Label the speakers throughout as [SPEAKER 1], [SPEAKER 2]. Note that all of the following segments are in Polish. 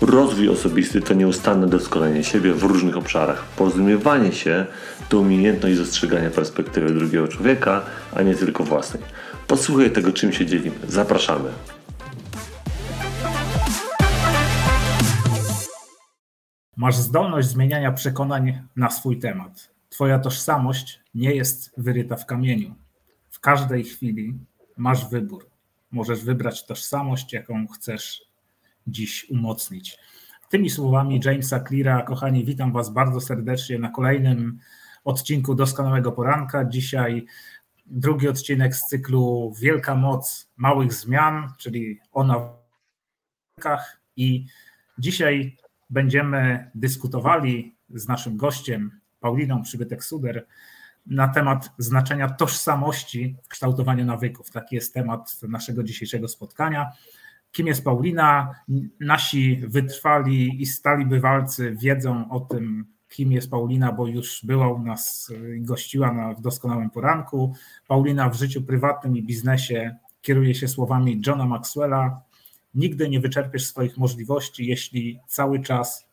[SPEAKER 1] Rozwój osobisty to nieustanne doskonalenie siebie w różnych obszarach. Porozumiewanie się to umiejętność dostrzegania perspektywy drugiego człowieka, a nie tylko własnej. Posłuchaj tego, czym się dzielimy. Zapraszamy.
[SPEAKER 2] Masz zdolność zmieniania przekonań na swój temat. Twoja tożsamość nie jest wyryta w kamieniu. W każdej chwili masz wybór. Możesz wybrać tożsamość, jaką chcesz dziś umocnić. Tymi słowami Jamesa Cleara, kochani, witam Was bardzo serdecznie na kolejnym odcinku Doskonałego Poranka. Dzisiaj drugi odcinek z cyklu Wielka Moc Małych Zmian, czyli o nawykach. I dzisiaj będziemy dyskutowali z naszym gościem, Pauliną Przybytek-Suder, na temat znaczenia tożsamości w kształtowaniu nawyków. Taki jest temat naszego dzisiejszego spotkania. Kim jest Paulina? Nasi wytrwali i stali bywalcy wiedzą o tym, kim jest Paulina, bo już była u nas i gościła na, w doskonałym poranku. Paulina w życiu prywatnym i biznesie kieruje się słowami Johna Maxwella: Nigdy nie wyczerpiesz swoich możliwości, jeśli cały czas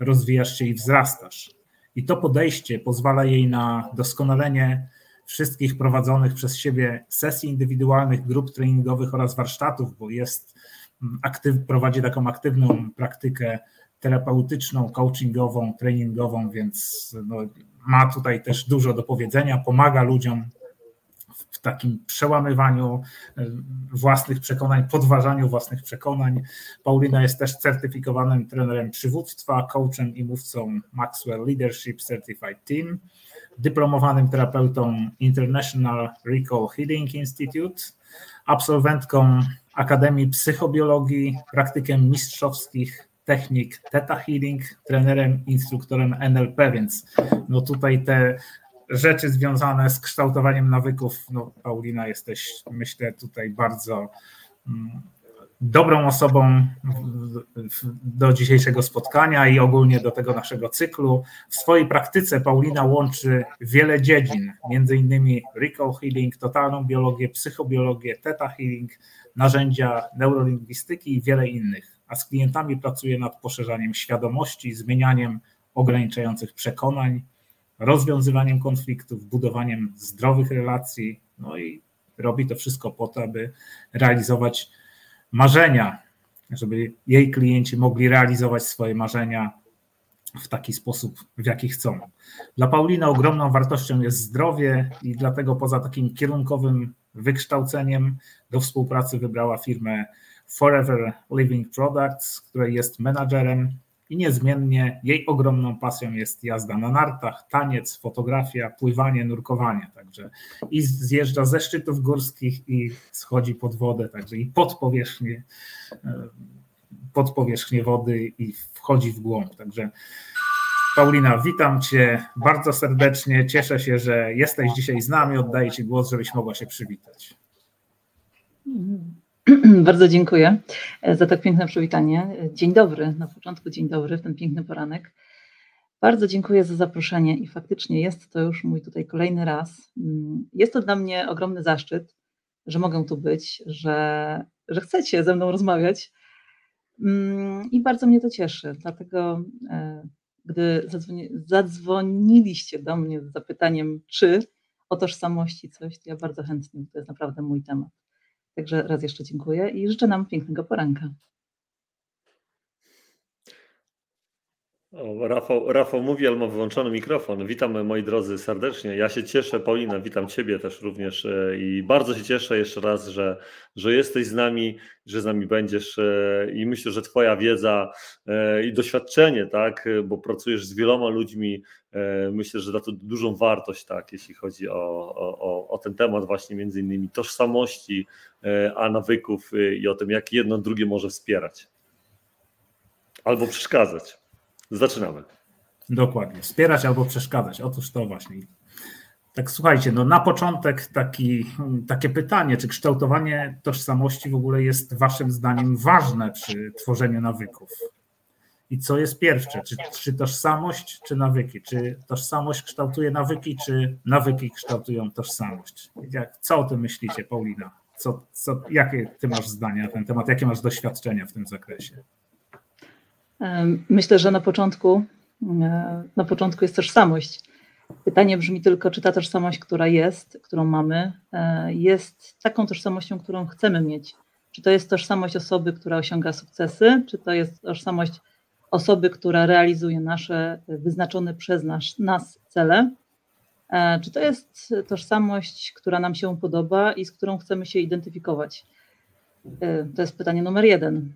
[SPEAKER 2] rozwijasz się i wzrastasz. I to podejście pozwala jej na doskonalenie wszystkich prowadzonych przez siebie sesji indywidualnych, grup treningowych oraz warsztatów, bo jest aktyw, prowadzi taką aktywną praktykę terapeutyczną, coachingową, treningową, więc no, ma tutaj też dużo do powiedzenia, pomaga ludziom w takim przełamywaniu e, własnych przekonań, podważaniu własnych przekonań. Paulina jest też certyfikowanym trenerem przywództwa, coachem i mówcą Maxwell Leadership Certified Team, dyplomowanym terapeutą International Recall Healing Institute, absolwentką Akademii Psychobiologii, praktykiem mistrzowskich technik Theta Healing, trenerem, instruktorem NLP, więc no tutaj te rzeczy związane z kształtowaniem nawyków, no Paulina jesteś myślę tutaj bardzo mm, dobrą osobą do dzisiejszego spotkania i ogólnie do tego naszego cyklu. W swojej praktyce Paulina łączy wiele dziedzin, między innymi recall healing, totalną biologię, psychobiologię, theta healing, narzędzia neurolingwistyki i wiele innych. A z klientami pracuje nad poszerzaniem świadomości, zmienianiem ograniczających przekonań, rozwiązywaniem konfliktów, budowaniem zdrowych relacji, no i robi to wszystko po to, aby realizować marzenia, żeby jej klienci mogli realizować swoje marzenia w taki sposób, w jaki chcą. Dla Paulina ogromną wartością jest zdrowie i dlatego poza takim kierunkowym wykształceniem do współpracy wybrała firmę Forever Living Products, której jest menadżerem i niezmiennie jej ogromną pasją jest jazda na nartach, taniec, fotografia, pływanie, nurkowanie. Także i zjeżdża ze szczytów górskich i schodzi pod wodę, także i pod powierzchnię, e, pod powierzchnię wody i wchodzi w głąb. Także Paulina, witam Cię bardzo serdecznie. Cieszę się, że jesteś dzisiaj z nami. Oddaję Ci głos, żebyś mogła się przywitać.
[SPEAKER 3] Bardzo dziękuję e, za tak piękne przywitanie. Dzień dobry, na początku dzień dobry w ten piękny poranek. Bardzo dziękuję za zaproszenie i faktycznie jest to już mój tutaj kolejny raz. Mm, jest to dla mnie ogromny zaszczyt, że mogę tu być, że, że chcecie ze mną rozmawiać mm, i bardzo mnie to cieszy. Dlatego, e, gdy zadzwoni, zadzwoniliście do mnie z zapytaniem, czy o tożsamości coś, to ja bardzo chętnie, to jest naprawdę mój temat. Także raz jeszcze dziękuję i życzę nam pięknego poranka.
[SPEAKER 1] O, Rafał, Rafał mówi, ale ma wyłączony mikrofon. Witam moi drodzy serdecznie. Ja się cieszę, Paulina, witam Ciebie też również e, i bardzo się cieszę jeszcze raz, że, że jesteś z nami, że z nami będziesz e, i myślę, że Twoja wiedza e, i doświadczenie, tak, bo pracujesz z wieloma ludźmi, myślę, że da to dużą wartość, tak, jeśli chodzi o, o, o ten temat właśnie między innymi tożsamości, a nawyków i o tym, jak jedno drugie może wspierać albo przeszkadzać. Zaczynamy.
[SPEAKER 2] Dokładnie. Wspierać albo przeszkadzać. Otóż to właśnie. Tak słuchajcie, no na początek taki, takie pytanie, czy kształtowanie tożsamości w ogóle jest waszym zdaniem ważne przy tworzeniu nawyków? I co jest pierwsze? Czy, czy tożsamość, czy nawyki? Czy tożsamość kształtuje nawyki, czy nawyki kształtują tożsamość? Jak, co o tym myślicie, Paulina? Co, co, jakie ty masz zdania na ten temat? Jakie masz doświadczenia w tym zakresie?
[SPEAKER 3] Myślę, że na początku, na początku jest tożsamość. Pytanie brzmi tylko, czy ta tożsamość, która jest, którą mamy, e, jest taką tożsamością, którą chcemy mieć. Czy to jest tożsamość osoby, która osiąga sukcesy, czy to jest tożsamość osoby, która realizuje nasze wyznaczone przez nas, nas cele, e, czy to jest tożsamość, która nam się podoba i z którą chcemy się identyfikować? E, to jest pytanie numer jeden.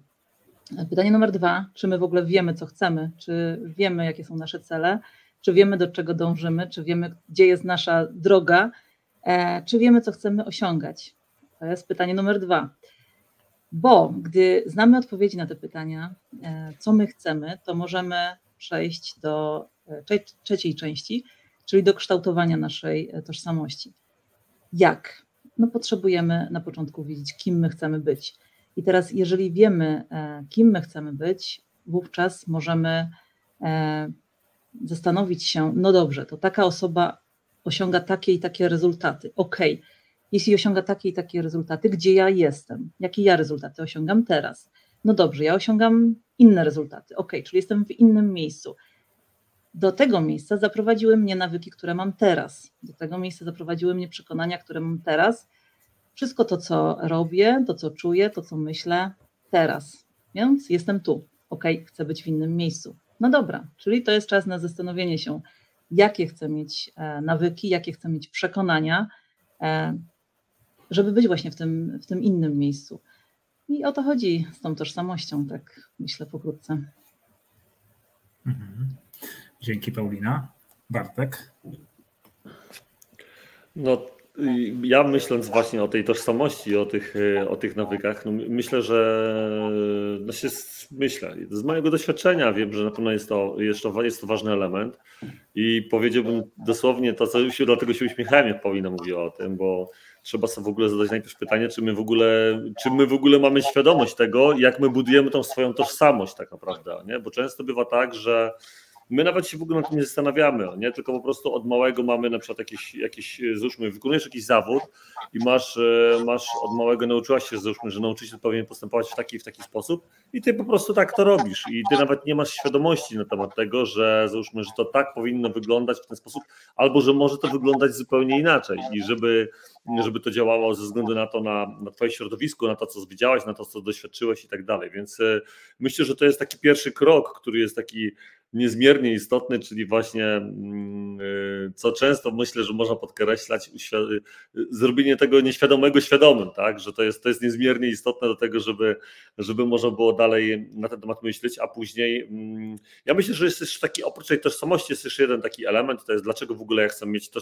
[SPEAKER 3] Pytanie numer dwa, czy my w ogóle wiemy, co chcemy, czy wiemy, jakie są nasze cele, czy wiemy, do czego dążymy, czy wiemy, gdzie jest nasza droga, e, czy wiemy, co chcemy osiągać? To jest pytanie numer dwa. Bo gdy znamy odpowiedzi na te pytania, e, co my chcemy, to możemy przejść do e, trzeciej części, czyli do kształtowania naszej tożsamości. Jak? No potrzebujemy na początku wiedzieć, kim my chcemy być. I teraz, jeżeli wiemy, kim my chcemy być, wówczas możemy zastanowić się, no dobrze, to taka osoba osiąga takie i takie rezultaty. Okay jeśli osiąga takie i takie rezultaty, gdzie ja jestem, jakie ja rezultaty osiągam teraz. No dobrze, ja osiągam inne rezultaty, ok, czyli jestem w innym miejscu. Do tego miejsca zaprowadziły mnie nawyki, które mam teraz. Do tego miejsca zaprowadziły mnie przekonania, które mam teraz. Wszystko to, co robię, to, co czuję, to, co myślę teraz. Więc jestem tu. Ok, chcę być w innym miejscu. No dobra, czyli to jest czas na zastanowienie się, jakie chcę mieć e, nawyki, jakie chcę mieć przekonania, e, żeby być właśnie w tym, w tym innym miejscu. I o to chodzi z tą tożsamością, tak myślę pokrótce.
[SPEAKER 2] Mhm. Dzięki Paulina. Bartek?
[SPEAKER 1] No, ja myśląc właśnie o tej tożsamości, o tych, o tych nawykach, no myślę, że no się myślę, z mojego doświadczenia wiem, że na pewno jest to, jest to, jest to ważny element i powiedziałbym dosłownie to, co się, dlatego się uśmiechałem, jak Paulina mówiła o tym, bo trzeba sobie w ogóle zadać najpierw pytanie, czy my w ogóle, czy my w ogóle mamy świadomość tego, jak my budujemy tą swoją tożsamość tak naprawdę, nie? bo często bywa tak, że my nawet się w ogóle na tym nie zastanawiamy, nie? tylko po prostu od małego mamy na przykład jakiś, jakiś załóżmy, wykonujesz jakiś zawód i masz, e, masz od małego nauczyłaś się, załóżmy, że nauczyciel powinien postępować w taki w taki sposób i ty po prostu tak to robisz i ty nawet nie masz świadomości na temat tego, że załóżmy, że to tak powinno wyglądać w ten sposób, albo że może to wyglądać zupełnie inaczej i żeby, żeby to działało ze względu na to, na, na twoje środowisko, na to, co widziałaś, na to, co doświadczyłeś i tak dalej, więc e, myślę, że to jest taki pierwszy krok, który jest taki niezmiernie istotny, czyli właśnie mm, y, co często myślę, że można podkreślać, y, zrobienie tego nieświadomego świadomym, tak? że to jest, to jest niezmiernie istotne do tego, żeby, żeby można było dalej na ten temat myśleć, a później mm, ja myślę, że jest jeszcze taki, oprócz tej tożsamości jest jeszcze jeden taki element, to jest dlaczego w ogóle ja chcę mieć to,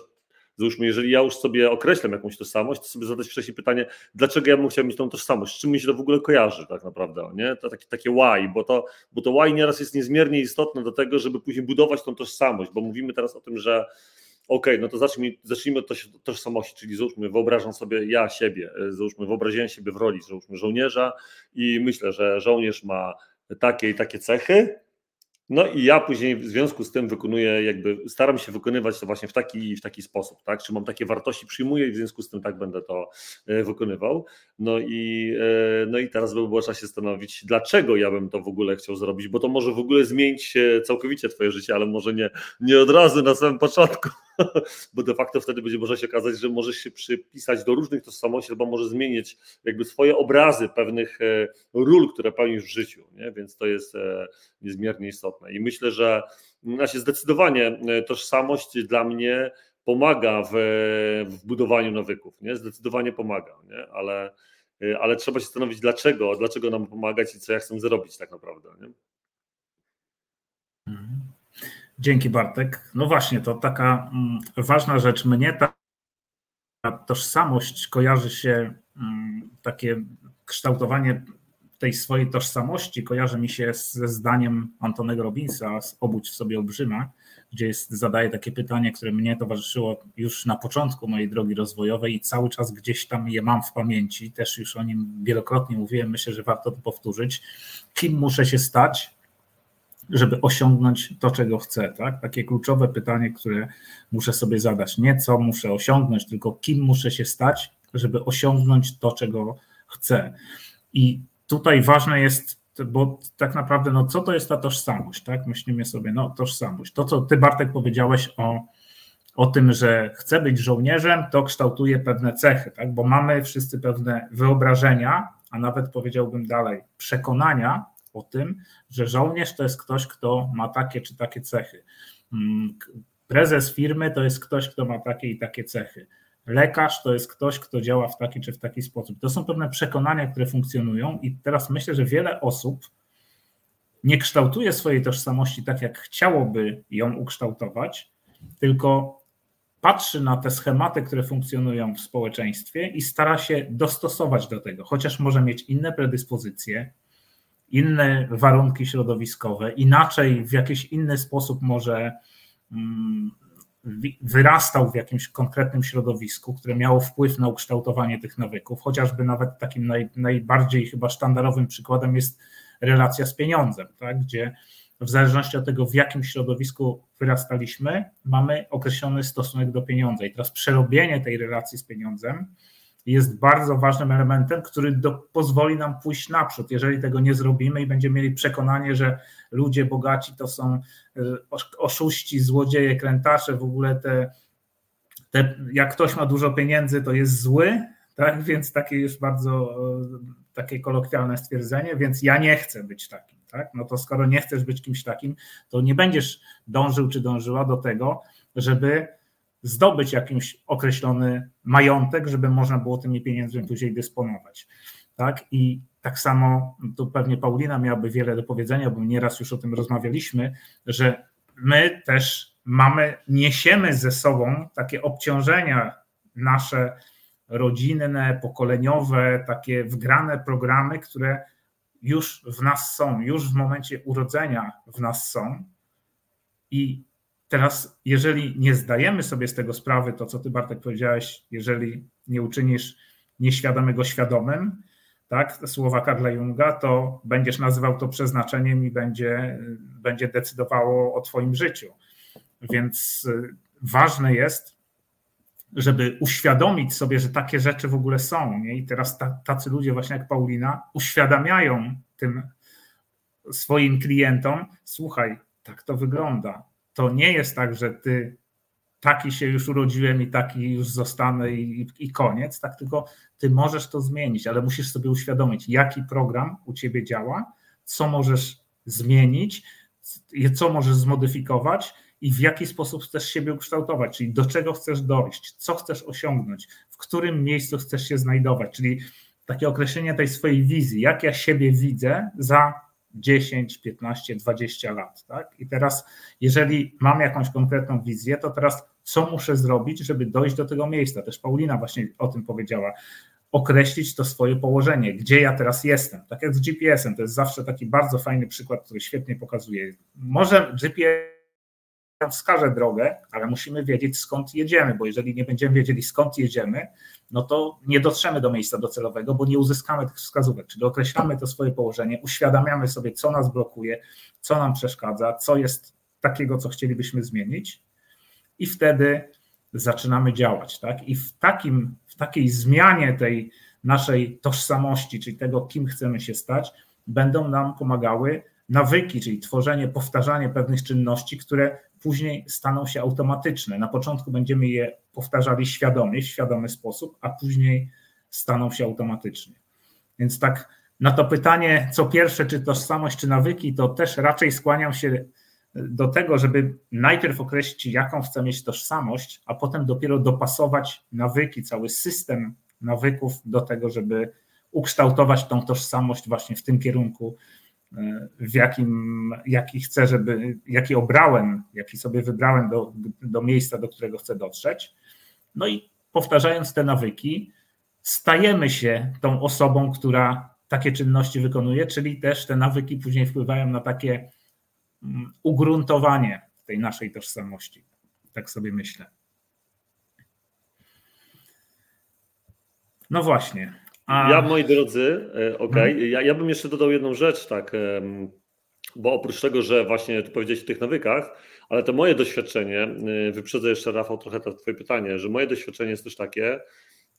[SPEAKER 1] Załóżmy, jeżeli ja już sobie określam jakąś tożsamość, to sobie zadać wcześniej pytanie, dlaczego ja bym chciał mieć tą tożsamość, z czym mi się to w ogóle kojarzy tak naprawdę, nie? To takie, takie why, bo to, bo to why nieraz jest niezmiernie istotne do tego, żeby później budować tą tożsamość, bo mówimy teraz o tym, że okay, no to zacznijmy, zacznijmy od tożsamości, czyli załóżmy, wyobrażam sobie ja siebie, załóżmy, wyobraziłem siebie w roli, załóżmy, żołnierza i myślę, że żołnierz ma takie i takie cechy, no i ja później w związku z tym wykonuję, jakby staram się wykonywać to właśnie w taki, w taki sposób, tak? Czy mam takie wartości, przyjmuję i w związku z tym tak będę to e, wykonywał. No i, e, no i teraz by było trzeba się zastanowić, dlaczego ja bym to w ogóle chciał zrobić, bo to może w ogóle zmienić całkowicie Twoje życie, ale może nie, nie od razu na samym początku. bo de facto wtedy będzie może się okazać, że możesz się przypisać do różnych tożsamości, albo może zmienić jakby swoje obrazy pewnych e, ról, które pełnisz w życiu, nie? więc to jest e, niezmiernie istotne. I myślę, że znaczy zdecydowanie e, tożsamość dla mnie pomaga w, w budowaniu nawyków, nie? zdecydowanie pomaga, nie? Ale, ale trzeba się zastanowić, dlaczego, dlaczego nam pomagać i co ja chcę zrobić tak naprawdę. Nie?
[SPEAKER 2] Mhm. Dzięki Bartek. No właśnie, to taka mm, ważna rzecz. Mnie ta, tożsamość kojarzy się, mm, takie kształtowanie tej swojej tożsamości kojarzy mi się ze zdaniem Antonego Robinsa z Obudź w sobie olbrzyma, gdzie jest, zadaje takie pytanie, które mnie towarzyszyło już na początku mojej drogi rozwojowej i cały czas gdzieś tam je mam w pamięci. Też już o nim wielokrotnie mówiłem, myślę, że warto to powtórzyć. Kim muszę się stać, żeby osiągnąć to, czego chcę? Tak? Takie kluczowe pytanie, które muszę sobie zadać. Nie co muszę osiągnąć, tylko kim muszę się stać, żeby osiągnąć to, czego chcę. I tutaj ważne jest, bo tak naprawdę, no co to jest ta tożsamość, tak? Myślimy sobie, no tożsamość. To, co ty Bartek powiedziałeś o, o tym, że chcę być żołnierzem, to kształtuje pewne cechy, tak? Bo mamy wszyscy pewne wyobrażenia, a nawet powiedziałbym dalej, przekonania o tym, że żołnierz to jest ktoś, kto ma takie czy takie cechy. Mm, prezes firmy to jest ktoś, kto ma takie i takie cechy Lekarz to jest ktoś, kto działa w taki czy w taki sposób. To są pewne przekonania, które funkcjonują, i teraz myślę, że wiele osób nie kształtuje swojej tożsamości tak, jak chciałoby ją ukształtować, tylko patrzy na te schematy, które funkcjonują w społeczeństwie i stara się dostosować do tego, chociaż może mieć inne predyspozycje, inne warunki środowiskowe, inaczej, w jakiś inny sposób może mm, wyrastał w jakimś konkretnym środowisku, które miało wpływ na ukształtowanie tych nawyków, chociażby nawet takim naj, najbardziej chyba sztandarowym przykładem jest relacja z pieniądzem, tak? gdzie w zależności od tego, w jakim środowisku wyrastaliśmy, mamy określony stosunek do pieniądza. I teraz przerobienie tej relacji z pieniądzem jest bardzo ważnym elementem, który do, pozwoli nam pójść naprzód. Jeżeli tego nie zrobimy i będziemy mieli przekonanie, że ludzie bogaci to są e, oszuści, złodzieje, krętacze, w ogóle te, te jak ktoś ma dużo pieniędzy, to jest zły, tak? Więc takie już bardzo e, takie kolokwialne stwierdzenie, więc ja nie chcę być takim, tak? No to skoro nie chcesz być kimś takim, to nie będziesz dążył czy dążyła do tego, żeby zdobyć jakiś określony majątek, żeby można było tymi pieniędzmi później dysponować. Tak? I tak samo tu pewnie Paulina miałaby wiele do powiedzenia, bo nieraz już o tym rozmawialiśmy, że my też mamy, niesiemy ze sobą takie obciążenia nasze rodzinne, pokoleniowe, takie wgrane programy, które już w nas są, już w momencie urodzenia w nas są. I Teraz, jeżeli nie zdajemy sobie z tego sprawy, to co ty Bartek powiedziałeś, jeżeli nie uczynisz nieświadomego świadomym, tak, słowa Karla Junga, to będziesz nazywał to przeznaczeniem i będzie, będzie decydowało o twoim życiu. Więc y, ważne jest, żeby uświadomić sobie, że takie rzeczy w ogóle są. Nie? I teraz tacy ludzie właśnie jak Paulina uświadamiają tym swoim klientom, słuchaj, tak to wygląda to nie jest tak, że ty taki się już urodziłem i taki już zostanę i, i, koniec, tak? Tylko ty możesz to zmienić, ale musisz sobie uświadomić, jaki program u ciebie działa, co możesz zmienić, co możesz zmodyfikować i w jaki sposób chcesz siebie ukształtować, czyli do czego chcesz dojść, co chcesz osiągnąć, w którym miejscu chcesz się znajdować, czyli takie określenie tej swojej wizji, jak ja siebie widzę za 10, 15, 20 lat. Tak? I teraz, jeżeli mam jakąś konkretną wizję, to teraz co muszę zrobić, żeby dojść do tego miejsca? Też Paulina właśnie o tym powiedziała. Określić to swoje położenie, gdzie ja teraz jestem. Tak jak z GPS-em, to jest zawsze taki bardzo fajny przykład, który świetnie pokazuje. Może GPS wskaże drogę, ale musimy wiedzieć skąd jedziemy, bo jeżeli nie będziemy wiedzieli skąd jedziemy, no to nie dotrzemy do miejsca docelowego, bo nie uzyskamy tych wskazówek. Czyli określamy to swoje położenie, uświadamiamy sobie, co nas blokuje, co nam przeszkadza, co jest takiego, co chcielibyśmy zmienić, i wtedy zaczynamy działać. Tak? I w, takim, w takiej zmianie tej naszej tożsamości, czyli tego, kim chcemy się stać, będą nam pomagały nawyki, czyli tworzenie, powtarzanie pewnych czynności, które później staną się automatyczne. Na początku będziemy je powtarzali świadomie, w świadomy sposób, a później staną się automatycznie. Więc tak na to pytanie, co pierwsze, czy tożsamość, czy nawyki, to też raczej skłaniam się do tego, żeby najpierw określić, jaką chcę mieć tożsamość, a potem dopiero dopasować nawyki, cały system nawyków do tego, żeby ukształtować tą tożsamość właśnie w tym kierunku, w jakim, jaki chcę, żeby, jaki obrałem, jaki sobie wybrałem do, do miejsca, do którego chcę dotrzeć. No i powtarzając te nawyki, stajemy się tą osobą, która takie czynności wykonuje, czyli też te nawyki później wpływają na takie mm, ugruntowanie tej naszej tożsamości. Tak sobie myślę. No właśnie.
[SPEAKER 1] A... Ja, moi drodzy, e, okej, okay, hmm. ja, ja bym jeszcze dodał jedną rzecz, tak, bo oprócz tego, że właśnie tu powiedziałeś o tych nawykach, ale to moje doświadczenie, e, wyprzedzę jeszcze Rafał trochę to twoje pytanie, że moje doświadczenie jest też takie,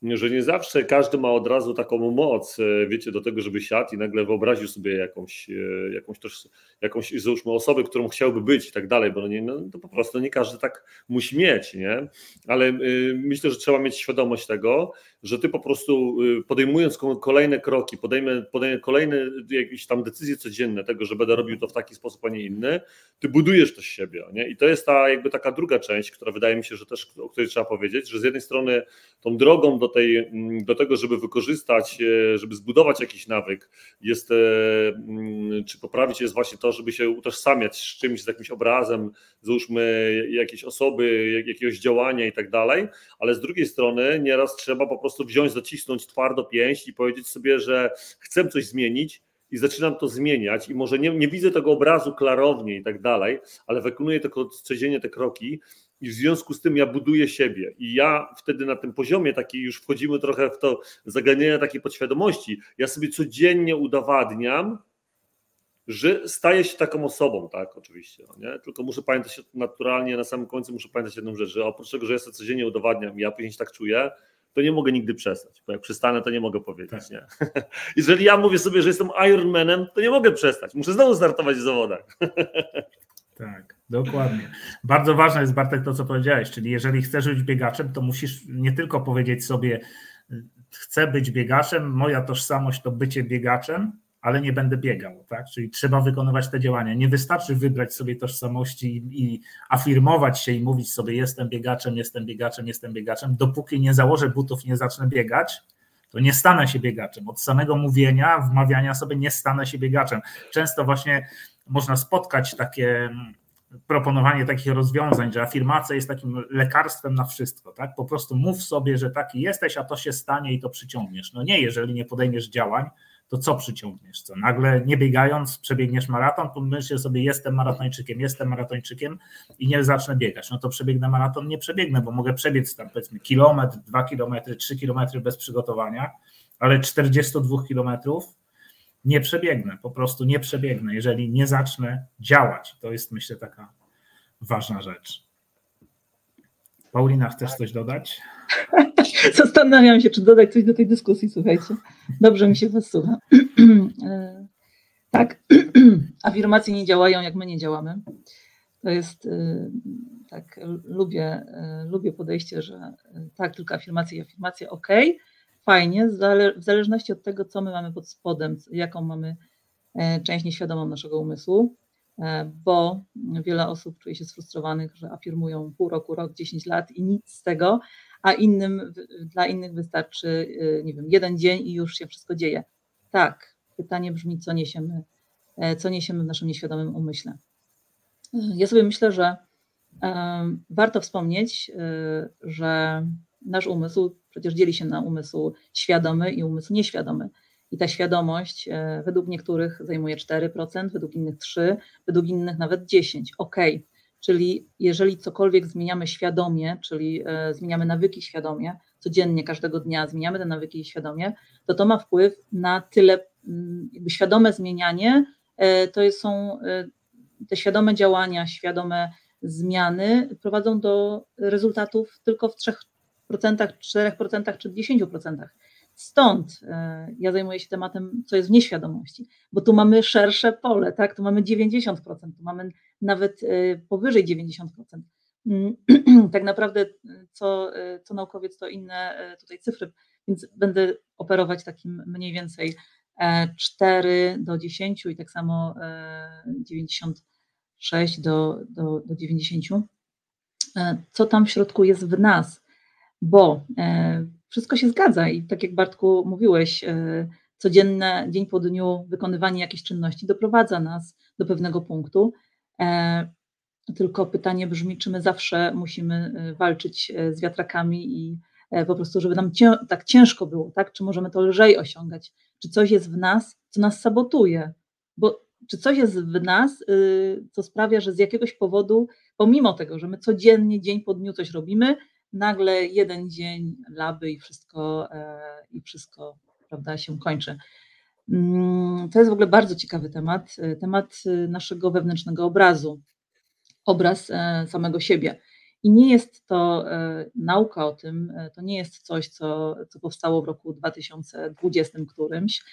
[SPEAKER 1] że nie zawsze każdy ma od razu taką moc, e, wiecie, do tego, żeby siadł i nagle wyobraził sobie jakąś, jakąś też, jakąś załóżmy osobę, którą chciałby być i tak dalej, bo no nie, no, to po prostu nie każdy tak musi mieć, nie? Ale myślę, że trzeba mieć świadomość tego, że ty po prostu y, podejmując kolejne kroki, podejmę, podejmę kolejne jakieś tam decyzje codzienne tego, że będę robił to w taki sposób, a nie inny, ty budujesz też siebie, nie? I to jest ta jakby taka druga część, która wydaje mi się, że też o której trzeba powiedzieć, że z jednej strony tą drogą do tej, mm, do tego, żeby wykorzystać, e, żeby zbudować jakiś nawyk, jest, e, mm, czy poprawić jest właśnie to, żeby się utożsamiać z czymś, z jakimś obrazem, załóżmy jakiejś osoby, jakiegoś działania i tak dalej, ale z drugiej strony nieraz trzeba po prostu wziąć, zacisnąć twardo pięść i powiedzieć sobie, że chcę coś zmienić, i zaczynam to zmieniać i może nie, nie widzę tego obrazu klarownie i tak dalej, ale wykonuję tylko codziennie te kroki i w związku z tym ja buduję siebie i ja wtedy na tym poziomie taki już wchodzimy trochę w to zaganiania takiej podświadomości, ja sobie codziennie udowadniam, że staję się taką osobą, tak, oczywiście, no nie? tylko muszę pamiętać naturalnie, na samym końcu muszę pamiętać jedną rzecz, że oprócz tego, że ja sobie codziennie udowadniam ja później się tak czuję, to nie mogę nigdy przestać, bo jak przestanę, to nie mogę powiedzieć, tak. nie? Jeżeli ja mówię sobie, że jestem Ironmanem, to nie mogę przestać, muszę znowu startować w zawodach.
[SPEAKER 2] Tak, dokładnie. Bardzo ważne jest, Bartek, to co powiedziałeś, czyli jeżeli chcesz być biegaczem, to musisz nie tylko powiedzieć sobie, chcę być biegaczem, moja tożsamość to bycie biegaczem, ale nie będę biegał, tak? Czyli trzeba wykonywać te działania. Nie wystarczy wybrać sobie tożsamości i, afirmować się i mówić sobie jestem biegaczem, jestem biegaczem, jestem biegaczem, dopóki nie założę butów, nie zacznę biegać, to nie stanę się biegaczem. Od samego mówienia, wmawiania sobie nie stanę się biegaczem. Często właśnie można spotkać takie mm, proponowanie takich rozwiązań, że afirmacja jest takim lekarstwem na wszystko, tak? Po prostu mów sobie, że taki jesteś, a to się stanie i to przyciągniesz. No nie, jeżeli nie podejmiesz działań, to co przyciągniesz? Co nagle nie biegając przebiegniesz maraton, pomyślisz sobie jestem maratończykiem, jestem maratończykiem i nie zacznę biegać. No to przebiegnę maraton, nie przebiegnę, bo mogę przebiec tam powiedzmy kilometr, dwa kilometry, trzy kilometry bez przygotowania, ale 42 kilometrów nie przebiegnę, po prostu nie przebiegnę, jeżeli nie zacznę działać. To jest myślę taka ważna rzecz. Paulina, chcesz coś dodać?
[SPEAKER 3] Zastanawiam się, czy dodać coś do tej dyskusji, słuchajcie. Dobrze mi się was słucha. E, tak, afirmacje nie działają, jak my nie działamy. To jest e, tak, lubię, e, lubię podejście, że tak, tylko afirmacje i afirmacje, ok, fajnie, w zależności od tego, co my mamy pod spodem, jaką mamy część nieświadomą naszego umysłu, bo wiele osób czuje się sfrustrowanych, że afirmują pół roku, rok, 10 lat i nic z tego, a innym, dla innych wystarczy, y, nie wiem, jeden dzień i już się wszystko dzieje. Tak, pytanie brzmi, co niesiemy, e, co niesiemy w naszym nieświadomym umyśle. Ja sobie myślę, że warto wspomnieć, y, że nasz umysł przecież dzieli się na umysł świadomy i umysł nieświadomy. I ta świadomość e, według niektórych zajmuje 4%, według innych 3%, według innych nawet 10%. Okej, okay Czyli jeżeli cokolwiek zmieniamy świadomie, czyli e, zmieniamy nawyki świadomie, codziennie, każdego dnia zmieniamy te nawyki świadomie, to to ma wpływ na tyle, mm, jakby świadome zmienianie, e, to są e, te świadome działania, świadome zmiany prowadzą do rezultatów tylko w 3%, 4% czy 10%. Stąd e, ja zajmuję się tematem, co jest w nieświadomości, bo tu mamy szersze pole, tak? Tu mamy 90%, tu mamy nawet e, powyżej 90%. Mm, tak naprawdę, co, e, co naukowiec, to inne tutaj cyfry, więc będę operować takim mniej więcej 4 do 10 i tak samo 96 do, do, do 90. Co tam w środku jest w nas? Bo wszystko się zgadza i tak jak Bartku mówiłeś, e, codzienne, dzień po dniu wykonywanie jakichś czynności doprowadza nas do pewnego punktu. E, tylko pytanie brzmi, czy my zawsze musimy e, walczyć z wiatrakami i po prostu, żeby nam cię, tak ciężko było, tak? Czy możemy to lżej osiągać? Czy coś jest w nas, co nas sabotuje? Bo czy coś jest w nas, y, co sprawia, że z jakiegoś powodu, pomimo tego, że my codziennie, dzień po dniu coś robimy, nagle jeden dzień laby i wszystko, e, i wszystko prawda, się kończy. Mm, to jest w ogóle bardzo ciekawy temat, e, temat e, naszego wewnętrznego obrazu, obraz samego siebie. I nie jest to nauka o tym, to nie jest coś, co, co powstało w roku 2020 którymś.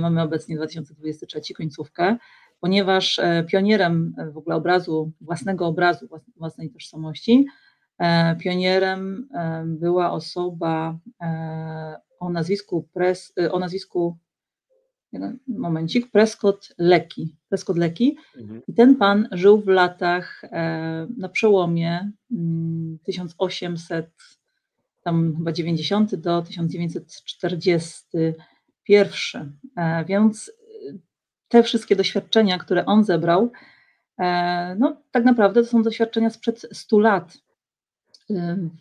[SPEAKER 3] Mamy obecnie 2023, końcówkę, ponieważ pionierem w ogóle obrazu, własnego obrazu, własnej tożsamości pionierem e, była osoba e, o nazwisku, Pres, o nazwisku momencik, Prescott Lecky. Prescott Lecky. Mhm. I ten pan żył w latach na przełomie 1800, mm, tam chyba 90 do 1941. Więc te wszystkie doświadczenia, które on zebrał, no tak naprawdę to są doświadczenia sprzed 100 lat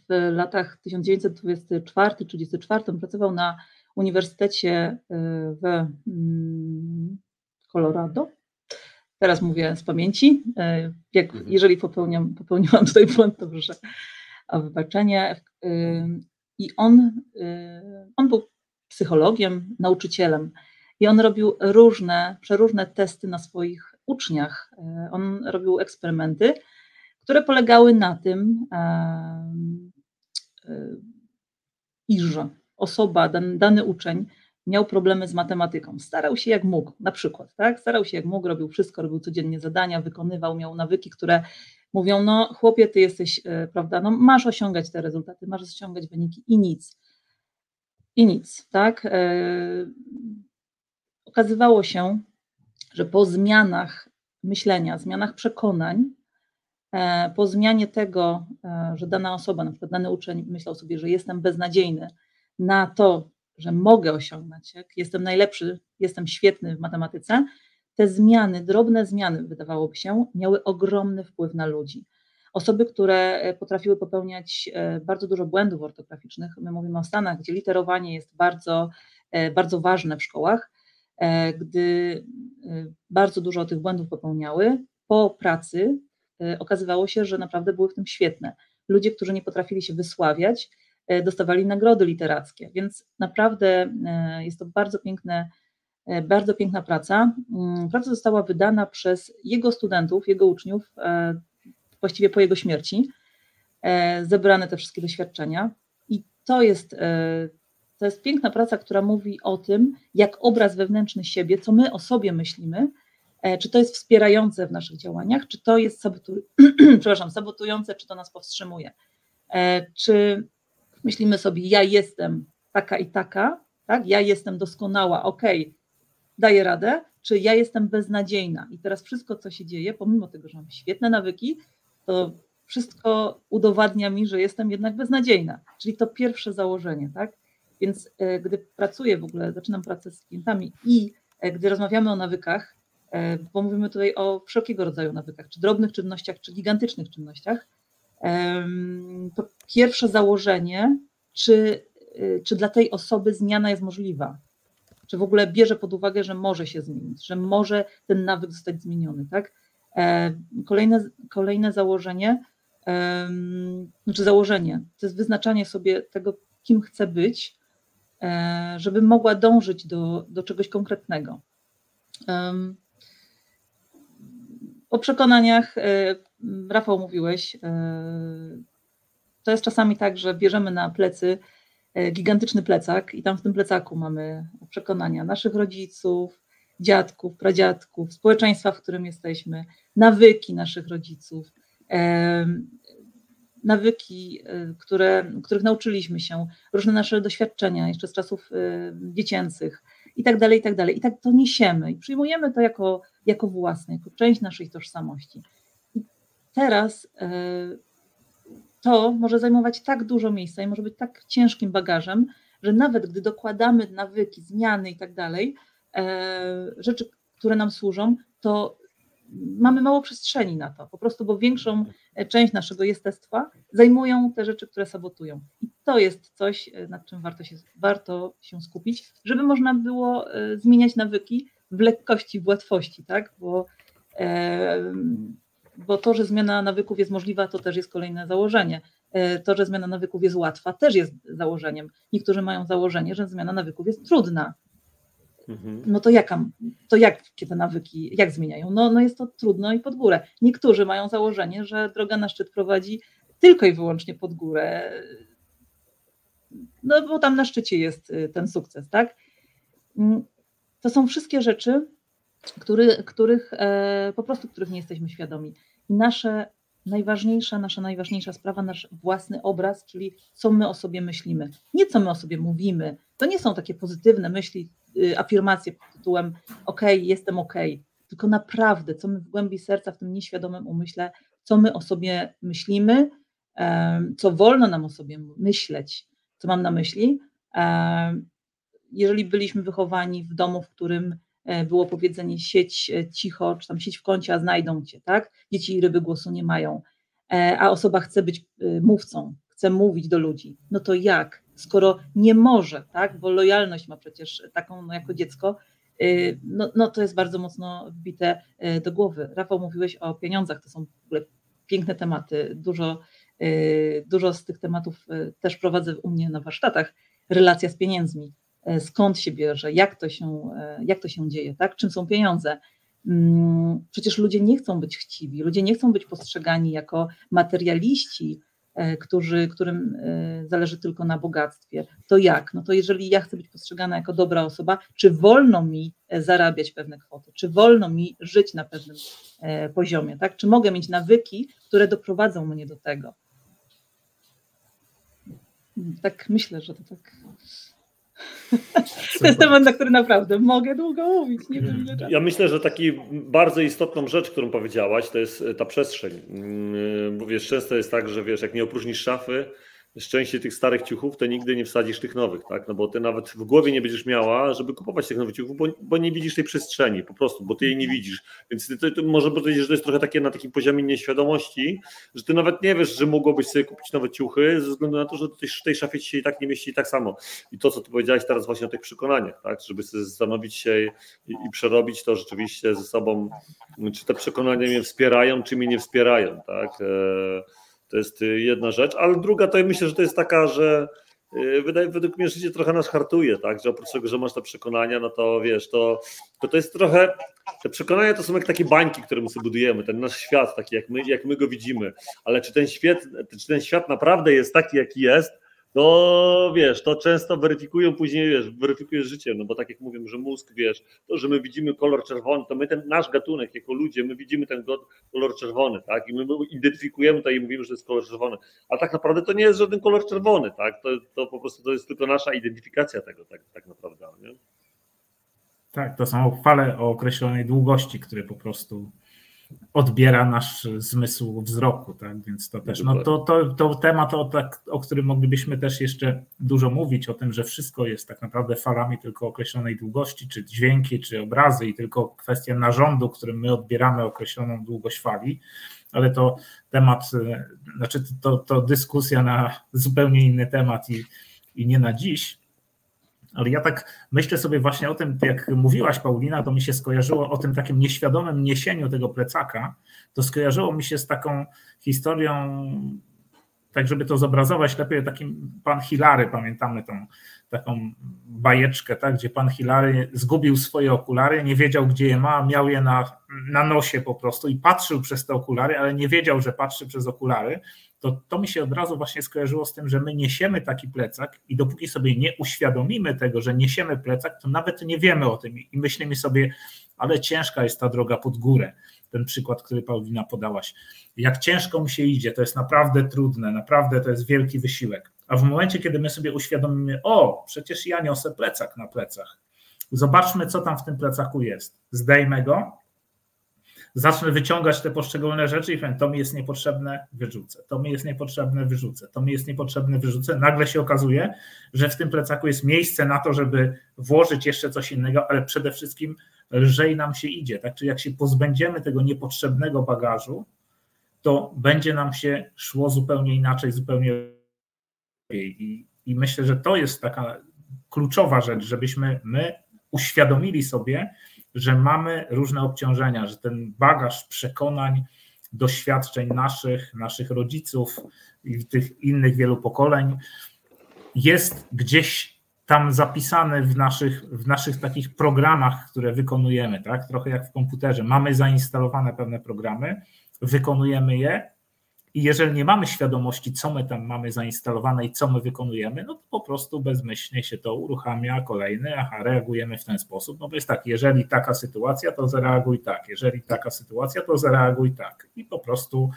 [SPEAKER 3] w latach 1924-1934 pracował na Uniwersytecie y, w mm, Colorado. Teraz mówię z pamięci. Y, jak, mhm. jeżeli popełniam, popełniłam tutaj błąd, to proszę o wybaczenie. Y, I on, on był psychologiem, nauczycielem. I on robił różne, przeróżne testy na swoich uczniach. On robił eksperymenty które polegały na tym, iż osoba, dany, uczeń miał problemy z matematyką. Starał się jak mógł, na przykład, tak? Starał się jak mógł, robił wszystko, robił codziennie zadania, wykonywał, miał nawyki, które mówią, no chłopie, ty jesteś, e, prawda, no masz osiągać te rezultaty, masz osiągać wyniki i nic. I nic, tak? E, okazywało się, że po zmianach myślenia, zmianach przekonań, po zmianie tego, e, że dana osoba, na przykład dany uczeń myślał sobie, że jestem beznadziejny na to, że mogę osiągnąć, jak jestem najlepszy, jestem świetny w matematyce, te zmiany, drobne zmiany, wydawałoby się, miały ogromny wpływ na ludzi. Osoby, które e, potrafiły popełniać bardzo dużo błędów ortograficznych, my mówimy o Stanach, gdzie literowanie jest bardzo, bardzo ważne w szkołach, gdy bardzo dużo tych błędów popełniały, po pracy E, okazywało się, że naprawdę były w tym świetne. Ludzie, którzy nie potrafili się wysławiać, e, dostawali nagrody literackie, więc naprawdę e, jest to bardzo piękne, bardzo piękna praca. Mm, praca została wydana przez jego studentów, jego uczniów, właściwie po jego śmierci. Zebrane te wszystkie doświadczenia i to jest, to jest piękna praca, która mówi o tym, jak obraz wewnętrzny siebie, co my o sobie myślimy, E, czy to jest wspierające w naszych działaniach, czy to jest sabotu... przepraszam, sabotujące, czy to nas powstrzymuje. E, czy myślimy sobie, ja jestem taka i taka, tak? ja jestem doskonała, ok, daję radę, czy ja jestem beznadziejna i teraz wszystko, co się dzieje, pomimo tego, że mam świetne nawyki, to wszystko udowadnia mi, że jestem jednak beznadziejna. Czyli to pierwsze założenie, tak? Więc e, gdy pracuję w ogóle, zaczynam pracę z klientami i gdy rozmawiamy o nawykach, E, bo mówimy tutaj o wszelkiego rodzaju nawykach, czy drobnych czynnościach, czy gigantycznych czynnościach, to pierwsze założenie, czy, y, czy dla tej osoby zmiana jest możliwa, czy w ogóle bierze pod uwagę, że może się zmienić, że może ten nawyk zostać zmieniony, tak? E, kolejne, kolejne założenie, znaczy założenie, to jest wyznaczanie sobie tego, kim chcę być, e, żeby mogła dążyć do, do czegoś konkretnego. O przekonaniach, e, Rafał, mówiłeś, e, to jest czasami tak, że bierzemy na plecy e, gigantyczny plecak i tam w tym plecaku mamy przekonania naszych rodziców, dziadków, pradziadków, społeczeństwa, w którym jesteśmy, nawyki naszych rodziców, nawyki, które, których nauczyliśmy się, różne nasze doświadczenia jeszcze z czasów dziecięcych, i tak dalej, i tak dalej. I tak to niesiemy i przyjmujemy to jako, jako własne, jako część naszej tożsamości. I teraz e, to może zajmować tak dużo miejsca i może być tak ciężkim bagażem, że nawet gdy dokładamy nawyki, zmiany i tak dalej, e, rzeczy, które nam służą, to mamy mało przestrzeni na to, po prostu, bo większą część naszego jestestwa zajmują te rzeczy, które sabotują. I to jest coś, nad czym warto się, warto się skupić, żeby można było zmieniać nawyki w lekkości, w łatwości, tak? Bo, bo to, że zmiana nawyków jest możliwa, to też jest kolejne założenie. To, że zmiana nawyków jest łatwa, też jest założeniem. Niektórzy mają założenie, że zmiana nawyków jest trudna. Mhm. No to, jaka, to jak te nawyki, jak zmieniają? No, no jest to trudno i pod górę. Niektórzy mają założenie, że droga na szczyt prowadzi tylko i wyłącznie pod górę. No bo tam na szczycie jest y, ten sukces, tak? Mm, to są wszystkie rzeczy, który, których e, po prostu których nie jesteśmy świadomi. Nasze najważniejsza, nasza najważniejsza sprawa, nasz własny obraz, czyli co my o sobie myślimy. Nie co my o sobie mówimy. To nie są takie pozytywne myśli, y, afirmacje pod tytułem OK, jestem OK, tylko naprawdę, co my w głębi serca, w tym nieświadomym umyśle, co my o sobie myślimy, co wolno nam o sobie myśleć, co mam na myśli. Jeżeli byliśmy wychowani w domu, w którym e, było powiedzenie sieć e, cicho, czy tam sieć w kącie, a znajdą cię, tak? Dzieci i ryby głosu nie mają, e, a osoba chce być mówcą, chce mówić do ludzi, no to jak? Skoro nie może, tak? Bo lojalność ma przecież taką no, jako dziecko, no, no to jest bardzo mocno wbite do głowy. Rafał, mówiłeś o pieniądzach, to są w ogóle piękne tematy, dużo Y, dużo z tych tematów y, też prowadzę u mnie na warsztatach. Relacja z pieniędzmi, y, skąd się bierze, jak to się, jak to się dzieje, tak? czym są pieniądze. Mm, przecież ludzie nie chcą być chciwi, ludzie nie chcą być postrzegani jako materialiści, którzy, którym zależy tylko na bogactwie. To jak? No to jeżeli ja chcę być postrzegana jako dobra osoba, czy wolno mi zarabiać pewne kwoty, czy wolno mi żyć na pewnym poziomie, tak? Czy mogę mieć nawyki, które doprowadzą mnie do tego? tak myślę, że to tak. To jest temat, na który naprawdę mogę długo mówić. Nie wiem, ile
[SPEAKER 1] Ja myślę, że taki bardzo istotną rzecz, którą powiedziałaś, to jest ta przestrzeń. Mm, bo wiesz, często jest tak, że wiesz, jak nie opróżnisz szafy, szczęście tych starych ciuchów, to nigdy nie wsadzisz tych nowych, tak? No bo ty nawet w głowie nie będziesz miała, żeby kupować tych nowych ciuchów, bo, bo nie widzisz tej przestrzeni po prostu, bo ty jej nie widzisz. Więc ty, to, to może powiedzieć, że to jest trochę takie na takim poziomie nieświadomości, że ty nawet nie wiesz, że mogłobyś sobie kupić nowe ciuchy ze względu na to, że w tej szafie ci się i tak nie mieści tak samo. I to, co ty powiedziałeś teraz właśnie o tych przekonaniach, tak? Żeby sobie zastanowić się i, i przerobić to rzeczywiście ze sobą, czy te przekonania mnie wspierają, czy mnie nie wspierają, tak? E to jest y, jedna rzecz, ale druga to myślę, że to jest taka, że y, wydaje, według mnie życie trochę nas hartuje, tak? Że oprócz tego, że masz te przekonania, no to wiesz, to, to, to jest trochę. Te przekonania to są jak takie bańki, które my sobie budujemy, ten nasz świat, taki jak my, jak my go widzimy. Ale czy ten świat, czy ten świat naprawdę jest taki, jaki jest, to wiesz, to często weryfikują później, wiesz, weryfikujesz życie, no bo tak jak mówię, że mózg, wiesz, to, że my widzimy kolor czerwony, to my ten nasz gatunek jako ludzie, my widzimy ten kolor czerwony, tak, i my identyfikujemy to i mówimy, że to jest kolor czerwony, a tak naprawdę to nie jest żaden kolor czerwony, tak, to, to po prostu to jest tylko nasza identyfikacja tego, tak, tak naprawdę, nie?
[SPEAKER 2] Tak, to są fale o określonej długości, które po prostu odbiera nasz zmysł wzroku, tak? Więc to też, no to, to, to temat, o, tak, o którym moglibyśmy też jeszcze dużo mówić, o tym, że wszystko jest tak naprawdę falami tylko określonej długości, czy dźwięki, czy obrazy i tylko kwestia narządu, którym my odbieramy określoną długość fali, ale to temat, znaczy to, to dyskusja na zupełnie inny temat i, i nie na dziś, ale ja tak myślę sobie właśnie o tym, jak mówiłaś, Paulina, to mi się skojarzyło o tym takim nieświadomym niesieniu tego plecaka. To skojarzyło mi się z taką historią, tak żeby to zobrazować lepiej, takim pan Hilary, pamiętamy tą taką bajeczkę, tak, gdzie pan Hilary zgubił swoje okulary, nie wiedział, gdzie je ma, miał je na, na nosie po prostu i patrzył przez te okulary, ale nie wiedział, że patrzy przez okulary to to mi się od razu właśnie skojarzyło z tym, że my niesiemy taki plecak i dopóki sobie nie uświadomimy tego, że niesiemy plecak, to nawet nie wiemy o tym i myślimy sobie, ale ciężka jest ta droga pod górę. Ten przykład, który Paulina podałaś. Jak ciężko mu się idzie, to jest naprawdę trudne, naprawdę to jest wielki wysiłek. A w momencie, kiedy my sobie uświadomimy, o, przecież ja niosę plecak na plecach, zobaczmy, co tam w tym plecaku jest. Zdejmę go, zacznę wyciągać te poszczególne rzeczy i powiem, to mi jest niepotrzebne, wyrzucę, to mi jest niepotrzebne, wyrzucę, to mi jest niepotrzebne, wyrzucę. Nagle się okazuje, że w tym plecaku jest miejsce na to, żeby włożyć jeszcze coś innego, ale przede wszystkim lżej nam się idzie. Tak? Czyli jak się pozbędziemy tego niepotrzebnego bagażu, to będzie nam się szło zupełnie inaczej, zupełnie I, I myślę, że to jest taka kluczowa rzecz, żebyśmy my uświadomili sobie, że mamy różne obciążenia, że ten bagaż przekonań, doświadczeń naszych, naszych rodziców i tych innych wielu pokoleń jest gdzieś tam zapisany w naszych, w naszych takich programach, które wykonujemy, tak? Trochę jak w komputerze. Mamy zainstalowane pewne programy, wykonujemy je i jeżeli nie mamy świadomości, co my tam mamy zainstalowane i co my wykonujemy, no to po prostu bezmyślnie się to uruchamia kolejny, aha, reagujemy w ten sposób. No bo jest tak, jeżeli taka sytuacja, to zareaguj tak, jeżeli taka sytuacja, to zareaguj tak. I po prostu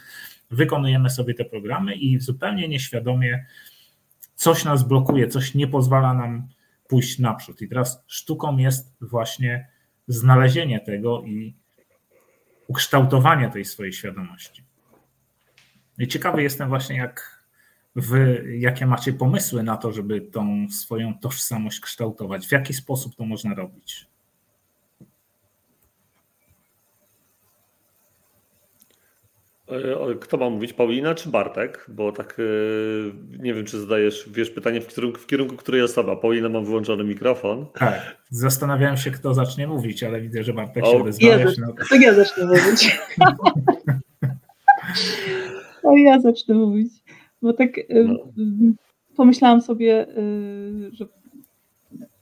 [SPEAKER 2] wykonujemy sobie te programy i zupełnie nieświadomie coś nas blokuje, coś nie pozwala nam pójść naprzód. I teraz sztuką jest właśnie znalezienie tego i ukształtowanie tej swojej świadomości. Ciekawy jestem właśnie, jak wy, jakie macie pomysły na to, żeby tą swoją tożsamość kształtować. W jaki sposób to można robić?
[SPEAKER 1] E, kto ma mówić, Paulina czy Bartek? Bo tak e, nie wiem, czy zadajesz, wiesz, pytanie w kierunku, w kierunku której osoba. Paulina ma wyłączony mikrofon.
[SPEAKER 2] Tak, zastanawiałem się, kto zacznie mówić, ale widzę, że Bartek o, się
[SPEAKER 3] odezwał. Ja, no. To ja zacznę mówić. O, ja zacznę mówić. Bo tak no. pomyślałam sobie, y, że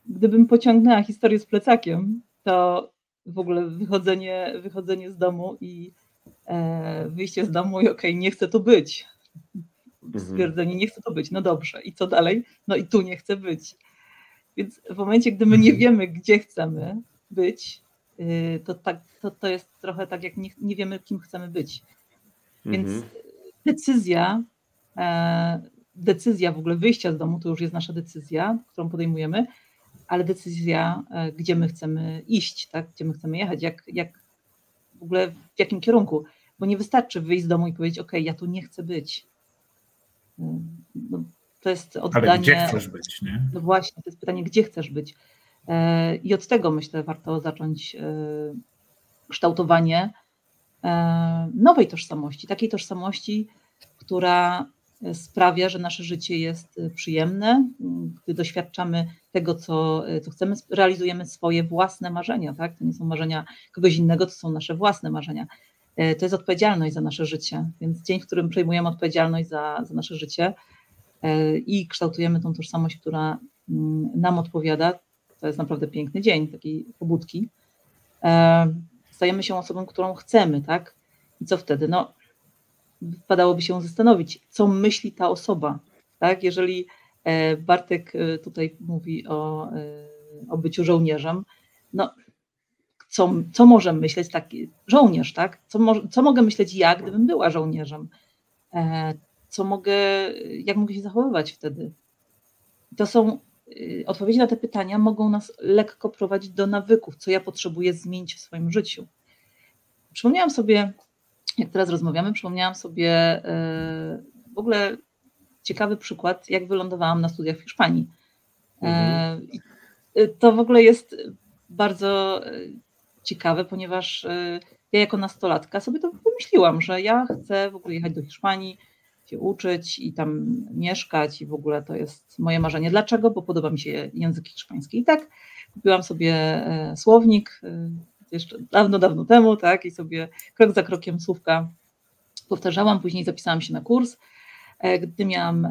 [SPEAKER 3] gdybym pociągnęła historię z plecakiem, to w ogóle wychodzenie, wychodzenie z domu i e, wyjście z domu i okej, okay, nie chcę tu być. Mhm. Stwierdzenie, nie chcę tu być, no dobrze. I co dalej? No i tu nie chcę być. Więc w momencie, gdy my nie mhm. wiemy, gdzie chcemy być, y, to, tak, to, to jest trochę tak, jak nie, nie wiemy, kim chcemy być. Więc mhm decyzja, e, decyzja w ogóle wyjścia z domu to już jest nasza decyzja, którą podejmujemy, ale decyzja, e, gdzie my chcemy iść, tak? gdzie my chcemy jechać, jak, jak w ogóle w jakim kierunku. Bo nie wystarczy wyjść z domu i powiedzieć, OK, ja tu nie chcę być. E, no, to jest oddanie. Ale
[SPEAKER 2] gdzie chcesz być, nie?
[SPEAKER 3] No właśnie, to jest pytanie, gdzie chcesz być. I od tego myślę, warto zacząć kształtowanie nowej tożsamości, takiej tożsamości, która sprawia, że nasze życie jest przyjemne, gdy doświadczamy tego, co, co chcemy, realizujemy swoje własne marzenia, tak? To nie są marzenia kogoś innego, to są nasze własne marzenia. E, to jest odpowiedzialność za nasze życie, więc dzień, w którym przejmujemy odpowiedzialność za, za nasze życie e, i kształtujemy tą tożsamość, która mm, nam odpowiada, to jest naprawdę piękny dzień takiej pobudki stajemy się osobą, którą chcemy, tak? I co wtedy? No, wypadałoby się zastanowić, co myśli ta osoba, tak? Jeżeli e, Bartek e, tutaj mówi o, e, o byciu żołnierzem, no, co, co może myśleć taki żołnierz, tak? Co, co mogę myśleć ja, gdybym była żołnierzem? Co mogę, jak mogę się zachowywać wtedy? To są odpowiedzi na te pytania mogą nas lekko prowadzić do nawyków, co ja potrzebuję zmienić w swoim życiu. Przypomniałam sobie, jak teraz rozmawiamy, przypomniałam sobie y, w ogóle ciekawy przykład, jak wylądowałam na studiach w Hiszpanii. Mhm. Y, to w ogóle jest bardzo ciekawe, ponieważ ja jako nastolatka sobie to wymyśliłam, że ja chcę w ogóle jechać do Hiszpanii, się uczyć i tam mieszkać i w ogóle to jest moje marzenie. Dlaczego? Bo podoba mi się język hiszpański. I tak kupiłam sobie e, słownik e, jeszcze dawno, dawno temu, tak, i sobie krok za krokiem słówka powtarzałam, później zapisałam się na kurs. E, gdy miałam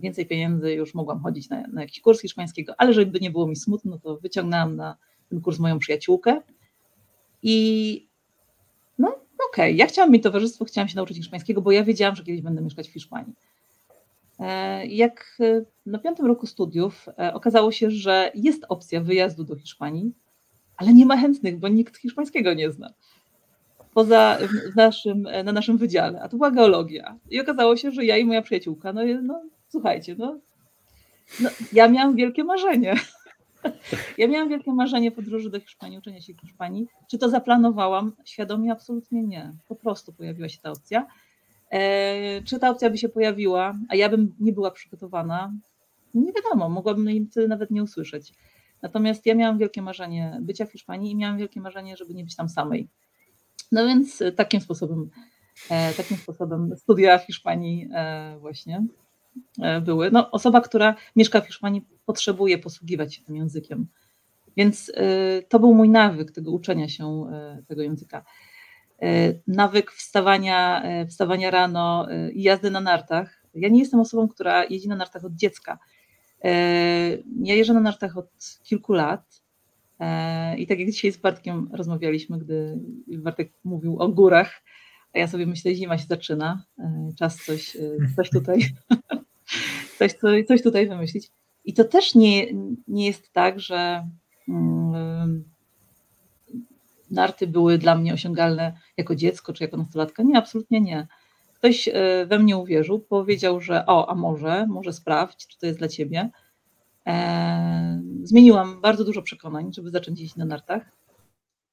[SPEAKER 3] więcej pieniędzy, już mogłam chodzić na, na jakiś kurs hiszpańskiego, ale żeby nie było mi smutno, to wyciągnęłam na ten kurs moją przyjaciółkę i okej, okay, ja chciałam mieć towarzystwo, chciałam się nauczyć hiszpańskiego, bo ja wiedziałam, że kiedyś będę mieszkać w Hiszpanii. E, jak e, na piątym roku studiów e, okazało się, że jest opcja wyjazdu do Hiszpanii, ale nie ma chętnych, bo nikt hiszpańskiego nie zna. Poza naszym, na naszym wydziale, a to była geologia. I okazało się, że ja i moja przyjaciółka, no, no słuchajcie, no, no ja miałam wielkie marzenie. Ja miałam wielkie marzenie podróży do Hiszpanii, uczenia się Hiszpanii. Czy to zaplanowałam? Świadomie absolutnie nie. Po prostu pojawiła się ta opcja. E, czy ta opcja by się pojawiła, a ja bym nie była przygotowana? Nie wiadomo, mogłabym im wtedy nawet nie usłyszeć. Natomiast ja miałam wielkie marzenie bycia w Hiszpanii i miałam wielkie marzenie, żeby nie być tam samej. No więc takim sposobem, e, takim sposobem studia Hiszpanii e, właśnie e, były. No, osoba, która mieszka w Hiszpanii, potrzebuje posługiwać się tym językiem. Więc to był mój nawyk tego uczenia się tego języka. Nawyk wstawania, wstawania rano i jazdy na nartach. Ja nie jestem osobą, która jeździ na nartach od dziecka. Ja jeżdżę na nartach od kilku lat I tak jak dzisiaj z Bartkiem rozmawialiśmy, gdy Bartek mówił o górach, a ja sobie myślę, zima się zaczyna, czas coś, coś tutaj, coś, coś tutaj wymyślić. I to też nie, nie jest tak, że mm, narty były dla mnie osiągalne jako dziecko czy jako nastolatka. Nie, absolutnie nie. Ktoś we mnie uwierzył, powiedział, że o, a może, może sprawdź, czy to jest dla ciebie. E, zmieniłam bardzo dużo przekonań, żeby zacząć jeździć na nartach.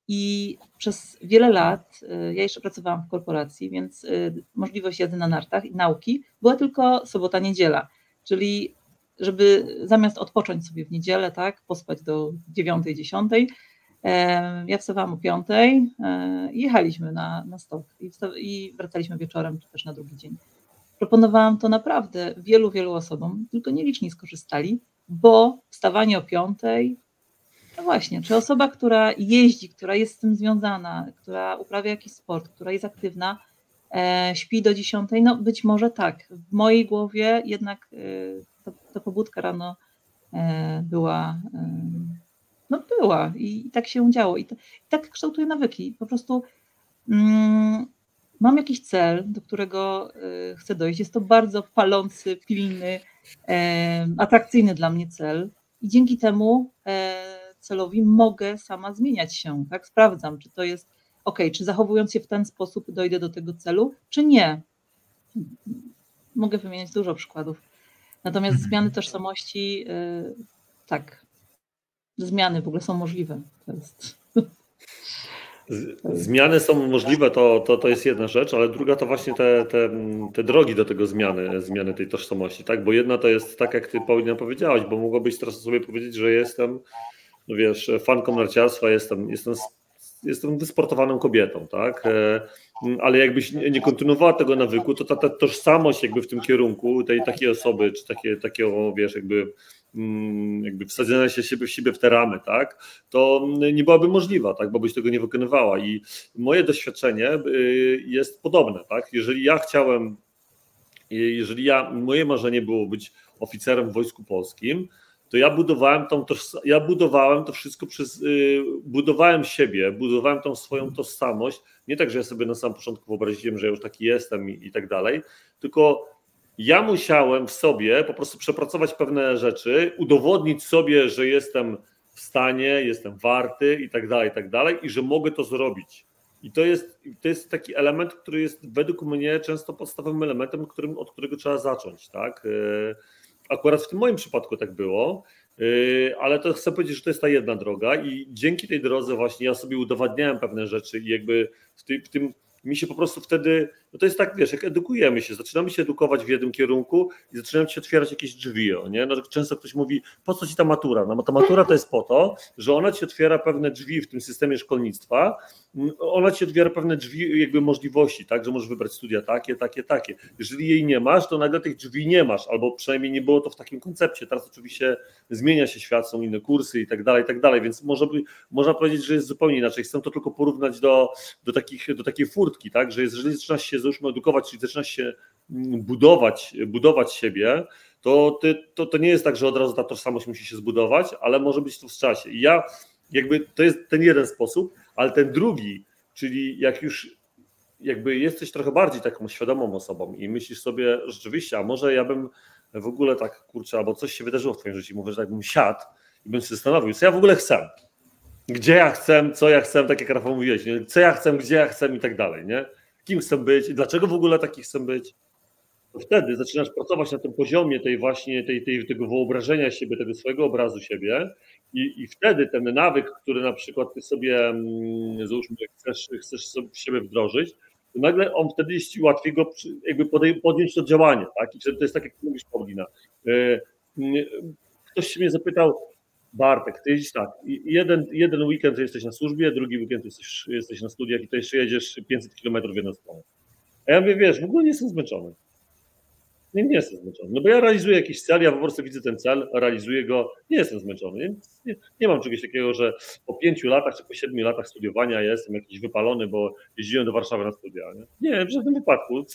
[SPEAKER 3] I przez wiele lat, e, ja jeszcze pracowałam w korporacji, więc e, możliwość jazdy na nartach i nauki była tylko sobota, niedziela. Czyli żeby zamiast odpocząć sobie w niedzielę, tak, pospać do 9, 10, ja wstawałam o 5 i jechaliśmy na, na stok i, i wracaliśmy wieczorem, czy też na drugi dzień. Proponowałam to naprawdę wielu, wielu osobom, tylko nieliczni skorzystali, bo wstawanie o piątej, no właśnie, czy osoba, która jeździ, która jest z tym związana, która uprawia jakiś sport, która jest aktywna, e, śpi do dziesiątej, no być może tak. W mojej głowie jednak e, ta, ta pobudka rano e, była, e, no była i, i, tak się działo i, to, i tak kształtuje nawyki. Po prostu mm, mam jakiś cel, do którego e, chcę dojść. Jest to bardzo palący, pilny, atrakcyjny dla mnie cel i dzięki temu celowi mogę sama zmieniać się, tak? Sprawdzam, czy to jest ok, czy zachowując się w ten sposób dojdę do tego celu, czy nie. Mogę wymieniać dużo przykładów. Natomiast mhm. zmiany tożsamości, e, tak, zmiany w ogóle są możliwe.
[SPEAKER 1] Zmiany są możliwe, to, to, to jest jedna rzecz, ale druga to właśnie te, te, te drogi do tego zmiany, zmiany tej tożsamości, tak? Bo jedna to jest tak, jak ty Paulina powiedziałaś, bo mogłabyś teraz sobie powiedzieć, że jestem, no wiesz, fanką narciarstwa, jestem, jestem, jestem wysportowaną kobietą, tak? E, ale jakbyś nie kontynuowała tego nawyku, to ta, ta tożsamość jakby w tym kierunku tej takiej osoby, czy takie, takiego, wiesz, jakby Mm, jakby wsadzenia się siebie w siebie w te ramy, tak, to nie byłaby możliwa, tak, bo byś tego nie wykonywała. I moje doświadczenie y, jest podobne, tak. Jeżeli ja chciałem, jeżeli ja, moje marzenie było być oficerem w Wojsku Polskim, to ja budowałem tą, ja budowałem to wszystko przez, y, budowałem siebie, budowałem tą swoją tożsamość, nie tak, że ja sobie na samym początku wyobraziłem, że ja już taki jestem i, i tak dalej, tylko ja musiałem w sobie po prostu przepracować pewne rzeczy, udowodnić sobie, że jestem w stanie, jestem warty i tak dalej, i tak dalej, i że mogę to zrobić. I to jest, to jest taki element, który jest według mnie często podstawowym elementem, którym, od którego trzeba zacząć. Tak? E, akurat w tym moim przypadku tak było, e, ale to chcę powiedzieć, że to jest ta jedna droga i dzięki tej drodze właśnie ja sobie udowadniałem pewne rzeczy i jakby w, w tym mi się po prostu wtedy, no to jest tak, wiesz, jak edukujemy się, zaczynamy się edukować w jednym kierunku i zaczynają się otwierać jakieś drzwi, nie? No, często ktoś mówi, po co ci ta matura? No ta matura to jest po to, że ona ci otwiera pewne drzwi w tym systemie szkolnictwa, ona ci otwiera pewne drzwi jakby możliwości, tak, że możesz wybrać studia takie, takie, takie. Jeżeli jej nie masz, to nagle tych drzwi nie masz, albo przynajmniej nie było to w takim koncepcie. Teraz oczywiście zmienia się świat, są inne kursy i tak dalej, i tak dalej, więc może by, można powiedzieć, że jest zupełnie inaczej. Chcę to tylko porównać do, do, takich, do takiej furtki, tak, że jeżeli zaczynasz się, załóżmy, edukować, czyli zaczynasz się mm, budować, budować siebie, to, ty, to, to nie jest tak, że od razu ta tożsamość musi się zbudować, ale może być to w czasie. I ja jakby to jest ten jeden sposób, ale ten drugi, czyli jak już jakby jesteś trochę bardziej taką świadomą osobą i myślisz sobie rzeczywiście, a może ja bym w ogóle tak, kurczę, albo coś się wydarzyło w twoim życiu, mówię, że tak bym siadł i bym się zastanowił, co ja w ogóle chcę, gdzie ja chcę, co ja chcę, tak jak Rafał mówiłeś, co ja chcę, gdzie ja chcę i tak dalej, nie? Kim chcę być dlaczego w ogóle taki chcę być, to wtedy zaczynasz pracować na tym poziomie tej właśnie, tej, tej, tego wyobrażenia siebie, tego swojego obrazu siebie i, i wtedy ten nawyk, który na przykład ty sobie, mm, załóżmy, chcesz, chcesz sobie w siebie wdrożyć, to nagle on wtedy jest ci łatwiej go jakby podjąć to działanie, tak? I to jest tak, jak mówisz, Paulina. E, ktoś się mnie zapytał, Bartek, ty jedziesz tak, jeden, jeden weekend jesteś na służbie, drugi weekend jesteś, jesteś na studiach i to jeszcze jedziesz 500 km w jedną stronę. A ja mówię, wiesz, w ogóle nie jestem zmęczony. Nie, nie jestem zmęczony. No bo ja realizuję jakiś cel, ja po prostu widzę ten cel, realizuję go, nie jestem zmęczony. Nie, nie, nie mam czegoś takiego, że po pięciu latach czy po siedmiu latach studiowania jestem jakiś wypalony, bo jeździłem do Warszawy na studia. Nie, nie w żadnym wypadku.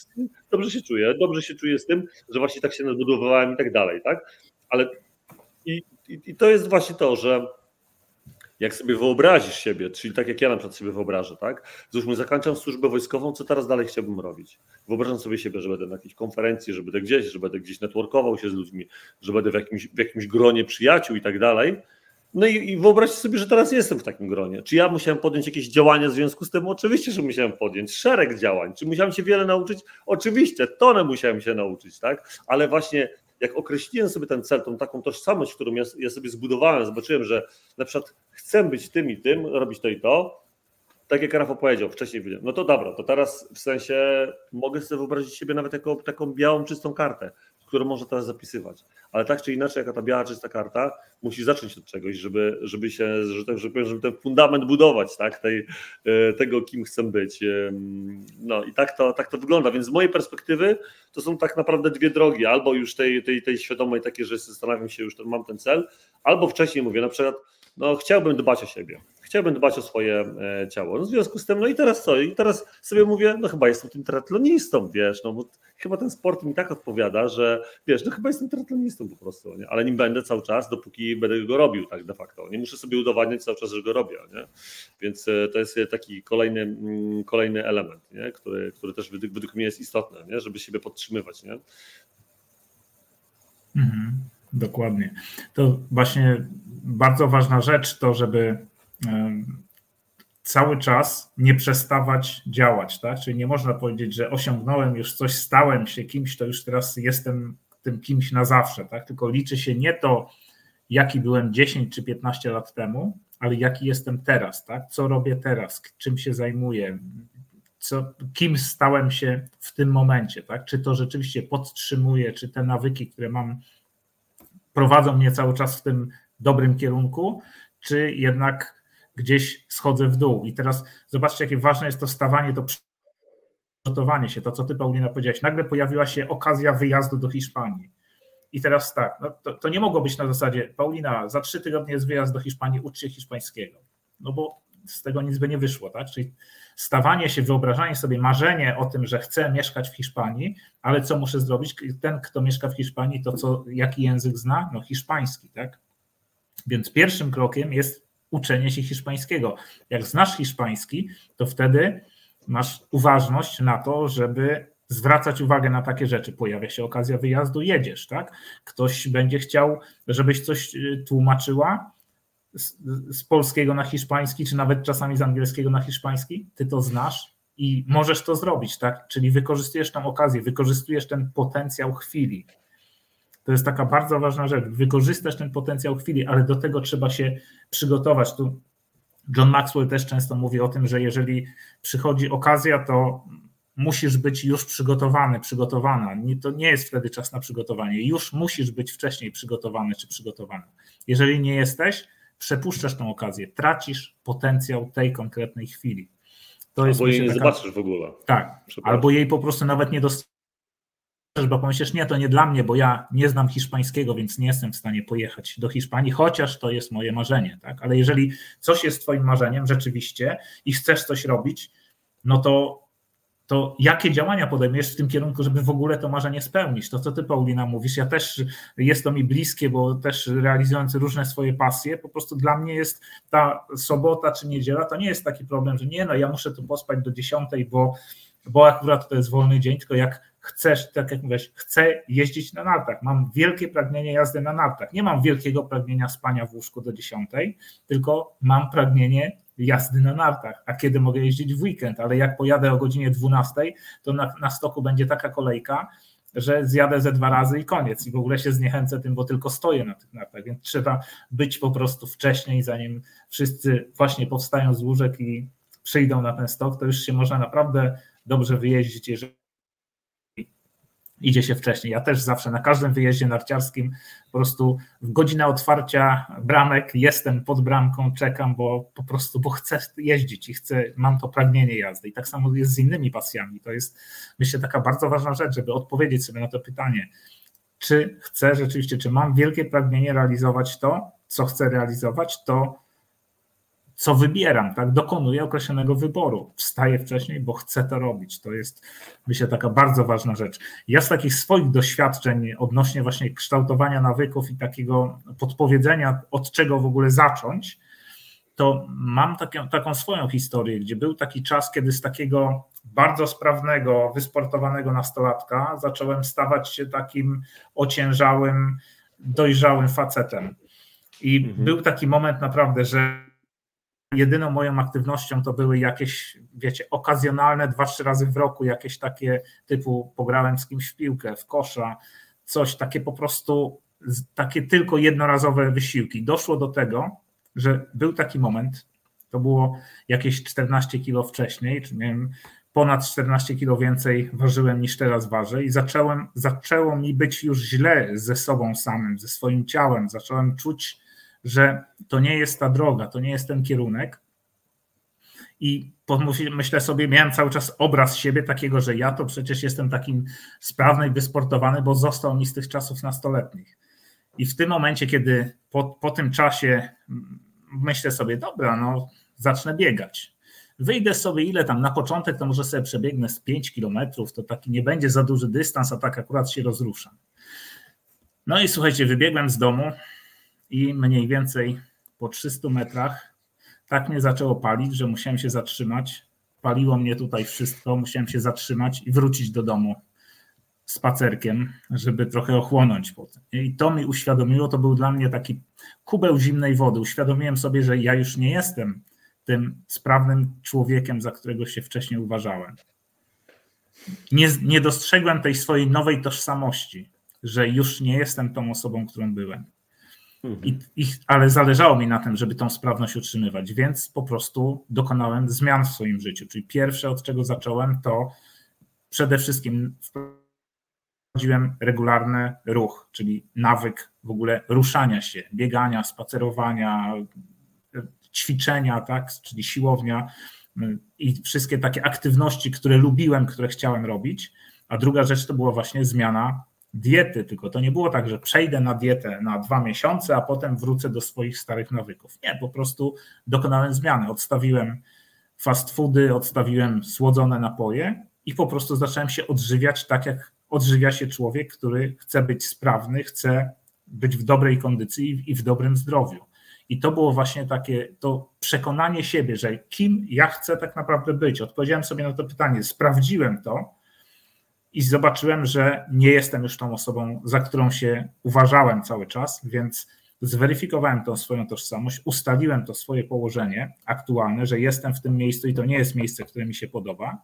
[SPEAKER 1] Dobrze się czuję. Dobrze się czuję z tym, że właśnie tak się nadbudowywałem i tak dalej, tak? Ale i, i, i to jest właśnie to, że jak sobie wyobrazisz siebie, czyli tak jak ja na przykład sobie wyobrażę, tak? Załóżmy, zakończam służbę wojskową, co teraz dalej chciałbym robić? Wyobrażam sobie siebie, że będę na jakiejś konferencji, że będę gdzieś, że będę gdzieś networkował się z ludźmi, że będę w jakimś, w jakimś gronie przyjaciół i tak dalej. No i, i wyobraźcie sobie, że teraz jestem w takim gronie. Czy ja musiałem podjąć jakieś działania w związku z tym? Oczywiście, że musiałem podjąć szereg działań. Czy musiałem się wiele nauczyć? Oczywiście, tonę musiałem się nauczyć, tak? Ale właśnie jak określiłem sobie ten cel, tą taką tożsamość, którą ja, ja sobie zbudowałem, zobaczyłem, że na przykład chcę być tym i tym, robić to i to, tak jak Rafał powiedział wcześniej, no to dobra, to teraz w sensie mogę sobie wyobrazić siebie nawet jako taką białą, czystą kartę którą można teraz zapisywać. Ale tak czy inaczej, jaka ta biała, czysta karta, musi zacząć od czegoś, żeby, żeby się, że tak żeby ten fundament budować, tak, tej, e, tego, kim chcę być. No i tak to, tak to wygląda. Więc z mojej perspektywy to są tak naprawdę dwie drogi. Albo już tej, tej, tej świadomej takiej, że zastanawiam się, już mam ten cel, albo wcześniej mówię, na przykład, no chciałbym dbać o siebie chciałbym dbać o swoje e, ciało. No w związku z tym, no i teraz co? I teraz sobie mówię, no chyba jestem tym triatlonistą, wiesz, no bo chyba ten sport mi tak odpowiada, że wiesz, no chyba jestem triatlonistą po prostu, nie? ale nim będę cały czas, dopóki będę go robił tak de facto. Nie muszę sobie udowadniać cały czas, że go robię, nie? Więc e, to jest taki kolejny, mm, kolejny element, nie? Który, który też według, mnie jest istotny, nie? żeby siebie podtrzymywać. Nie?
[SPEAKER 2] Mhm, dokładnie. To właśnie bardzo ważna rzecz to, żeby cały czas nie przestawać działać, tak? Czyli nie można powiedzieć, że osiągnąłem już coś, stałem się kimś, to już teraz jestem tym kimś na zawsze, tak? Tylko liczy się nie to, jaki byłem 10 czy 15 lat temu, ale jaki jestem teraz, tak? Co robię teraz, czym się zajmuję, co, kim stałem się w tym momencie, tak? Czy to rzeczywiście podtrzymuje, czy te nawyki, które mam, prowadzą mnie cały czas w tym dobrym kierunku, czy jednak gdzieś schodzę w dół. I teraz zobaczcie, jakie ważne jest to stawanie, to przygotowanie się, to co ty Paulina powiedziałaś. Nagle pojawiła się okazja wyjazdu do Hiszpanii. I teraz tak, no to, to nie mogło być na zasadzie, Paulina, za trzy tygodnie jest wyjazd do Hiszpanii, ucz się hiszpańskiego. No bo z tego nic by nie wyszło, tak? Czyli stawanie się, wyobrażanie sobie, marzenie o tym, że chcę mieszkać w Hiszpanii, ale co muszę zrobić? Ten, kto mieszka w Hiszpanii, to co, jaki język zna? No hiszpański, tak? Więc pierwszym krokiem jest uczenie się hiszpańskiego. Jak znasz hiszpański, to wtedy masz uważność na to, żeby zwracać uwagę na takie rzeczy. Pojawia się okazja wyjazdu, jedziesz, tak? Ktoś będzie chciał, żebyś coś y, tłumaczyła z, z polskiego na hiszpański, czy nawet czasami z angielskiego na hiszpański, ty to znasz i możesz to zrobić, tak? Czyli wykorzystujesz tą okazję, wykorzystujesz ten potencjał chwili. To jest taka bardzo ważna rzecz. Wykorzystać ten potencjał chwili, ale do tego trzeba się przygotować. Tu John Maxwell też często mówi o tym, że jeżeli przychodzi okazja, to musisz być już przygotowany, przygotowana. To nie jest wtedy czas na przygotowanie. Już musisz być wcześniej przygotowany czy przygotowana. Jeżeli nie jesteś, przepuszczasz tą okazję, tracisz potencjał tej konkretnej chwili.
[SPEAKER 1] To jest albo jej nie taka, zobaczysz w ogóle.
[SPEAKER 2] Tak, albo jej po prostu nawet nie dostrzeżesz bo pomyślisz, nie, to nie dla mnie, bo ja nie znam hiszpańskiego, więc nie jestem w stanie pojechać do Hiszpanii, chociaż to jest moje marzenie, tak? Ale jeżeli coś jest twoim marzeniem rzeczywiście i chcesz coś robić, no to, to jakie działania podejmiesz w tym kierunku, żeby w ogóle to marzenie spełnić? To, co ty, Paulina, mówisz, ja też jest to mi bliskie, bo też realizując różne swoje pasje, po prostu dla mnie jest ta sobota czy niedziela, to nie jest taki problem, że nie, no ja muszę tu pospać do dziesiątej, bo, bo akurat to jest wolny dzień, tylko jak chcesz, tak jak mówisz, chcę jeździć na nartach, mam wielkie pragnienie jazdy na nartach. Nie mam wielkiego pragnienia spania w łóżku do 10, tylko mam pragnienie jazdy na nartach. A kiedy mogę jeździć w weekend? Ale jak pojadę o godzinie 12, to na, na stoku będzie taka kolejka, że zjadę ze dwa razy i koniec. I w ogóle się zniechęcę tym, bo tylko stoję na tych nartach, więc trzeba być po prostu wcześniej, zanim wszyscy właśnie powstają z łóżek i przyjdą na ten stok, to już się można naprawdę dobrze wyjeździć, jeżeli idzie się wcześniej. Ja też zawsze na każdym wyjeździe narciarskim po prostu w godzinę otwarcia bramek jestem pod bramką, czekam, bo po prostu, bo chcę jeździć i chcę, mam to pragnienie jazdy. I tak samo jest z innymi pasjami. To jest myślę taka bardzo ważna rzecz, żeby odpowiedzieć sobie na to pytanie, czy chcę rzeczywiście, czy mam wielkie pragnienie realizować to, co chcę realizować, to co wybieram, tak? Dokonuję określonego wyboru. Wstaję wcześniej, bo chcę to robić. To jest, myślę, taka bardzo ważna rzecz. Ja z takich swoich doświadczeń odnośnie właśnie kształtowania nawyków i takiego podpowiedzenia, od czego w ogóle zacząć, to mam taką, taką swoją historię, gdzie był taki czas, kiedy z takiego bardzo sprawnego, wysportowanego nastolatka zacząłem stawać się takim ociężałym, dojrzałym facetem. I mhm. był taki moment naprawdę, że jedyną moją aktywnością to były jakieś, wiecie, okazjonalne, dwa, trzy razy w roku, jakieś takie typu pograłem z kimś w piłkę, w kosza, coś takie po prostu, takie tylko jednorazowe wysiłki. Doszło do tego, że był taki moment, to było jakieś 14 kilo wcześniej, czy miałem ponad 14 kilo więcej ważyłem niż teraz ważę i zacząłem, zaczęło mi być już źle ze sobą samym, ze swoim ciałem. Zacząłem czuć, że to nie jest ta droga, to nie jest ten kierunek. I myślę sobie, miałem cały czas obraz siebie takiego, że ja to przecież jestem takim sprawny i wysportowany, bo został mi z tych czasów nastoletnich. I w tym momencie, kiedy po, po tym czasie mm, myślę sobie, dobra, no zacznę biegać. Wyjdę sobie ile tam, na początek to może sobie przebiegnę z 5 kilometrów, to taki nie będzie za duży dystans, a tak akurat się rozruszam. No i słuchajcie, wybiegłem z domu, i mniej więcej po 300 metrach tak mnie zaczęło palić, że musiałem się zatrzymać. Paliło mnie tutaj wszystko, musiałem się zatrzymać i wrócić do domu spacerkiem, żeby trochę ochłonąć potem. I to mi uświadomiło, to był dla mnie taki kubeł zimnej wody. Uświadomiłem sobie, że ja już nie jestem tym sprawnym człowiekiem, za którego się wcześniej uważałem. Nie, nie dostrzegłem tej swojej nowej tożsamości, że już nie jestem tą osobą, którą byłem. I, I, ale zależało mi na tym, żeby tą sprawność utrzymywać, więc po prostu dokonałem zmian w swoim życiu. Czyli pierwsze, od czego zacząłem, to przede wszystkim wprowadziłem regularny ruch, czyli nawyk w ogóle ruszania się, biegania, spacerowania, ćwiczenia, tak, czyli siłownia i wszystkie takie aktywności, które lubiłem, które chciałem robić. A druga rzecz to była właśnie zmiana diety, tylko to nie było tak, że przejdę na dietę na dwa miesiące, a potem wrócę do swoich starych nawyków. Nie, po prostu dokonałem zmiany. Odstawiłem fast foody, odstawiłem słodzone napoje i po prostu zacząłem się odżywiać tak, jak odżywia się człowiek, który chce być sprawny, chce być w dobrej kondycji i w dobrym zdrowiu. I to było właśnie takie to przekonanie siebie, że kim ja chcę tak naprawdę być. Odpowiedziałem sobie na to pytanie, sprawdziłem to i zobaczyłem, że nie jestem już tą osobą, za którą się uważałem cały czas, więc zweryfikowałem tą swoją tożsamość, ustaliłem to swoje położenie aktualne, że jestem w tym miejscu i to nie jest miejsce, które mi się podoba.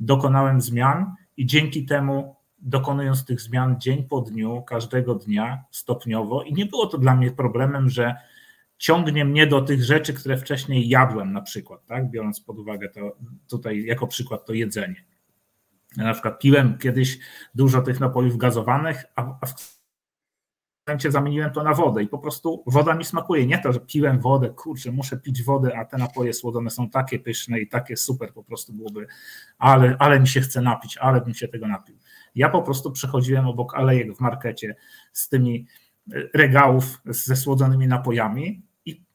[SPEAKER 2] Dokonałem zmian i dzięki temu, dokonując tych zmian dzień po dniu, każdego dnia stopniowo, i nie było to dla mnie problemem, że ciągnie mnie do tych rzeczy, które wcześniej jadłem, na przykład, tak? biorąc pod uwagę to tutaj jako przykład to jedzenie na przykład piłem kiedyś dużo tych napojów gazowanych, a, w momencie zamieniłem to na wodę i po prostu woda mi smakuje. Nie to, że piłem wodę, kurczę, muszę pić wodę, a te napoje słodzone są takie pyszne i takie super po prostu byłoby, ale, ale mi się chce napić, ale bym się tego napił. Ja po prostu przechodziłem obok alejek w markecie z tymi regałów ze słodzonymi napojami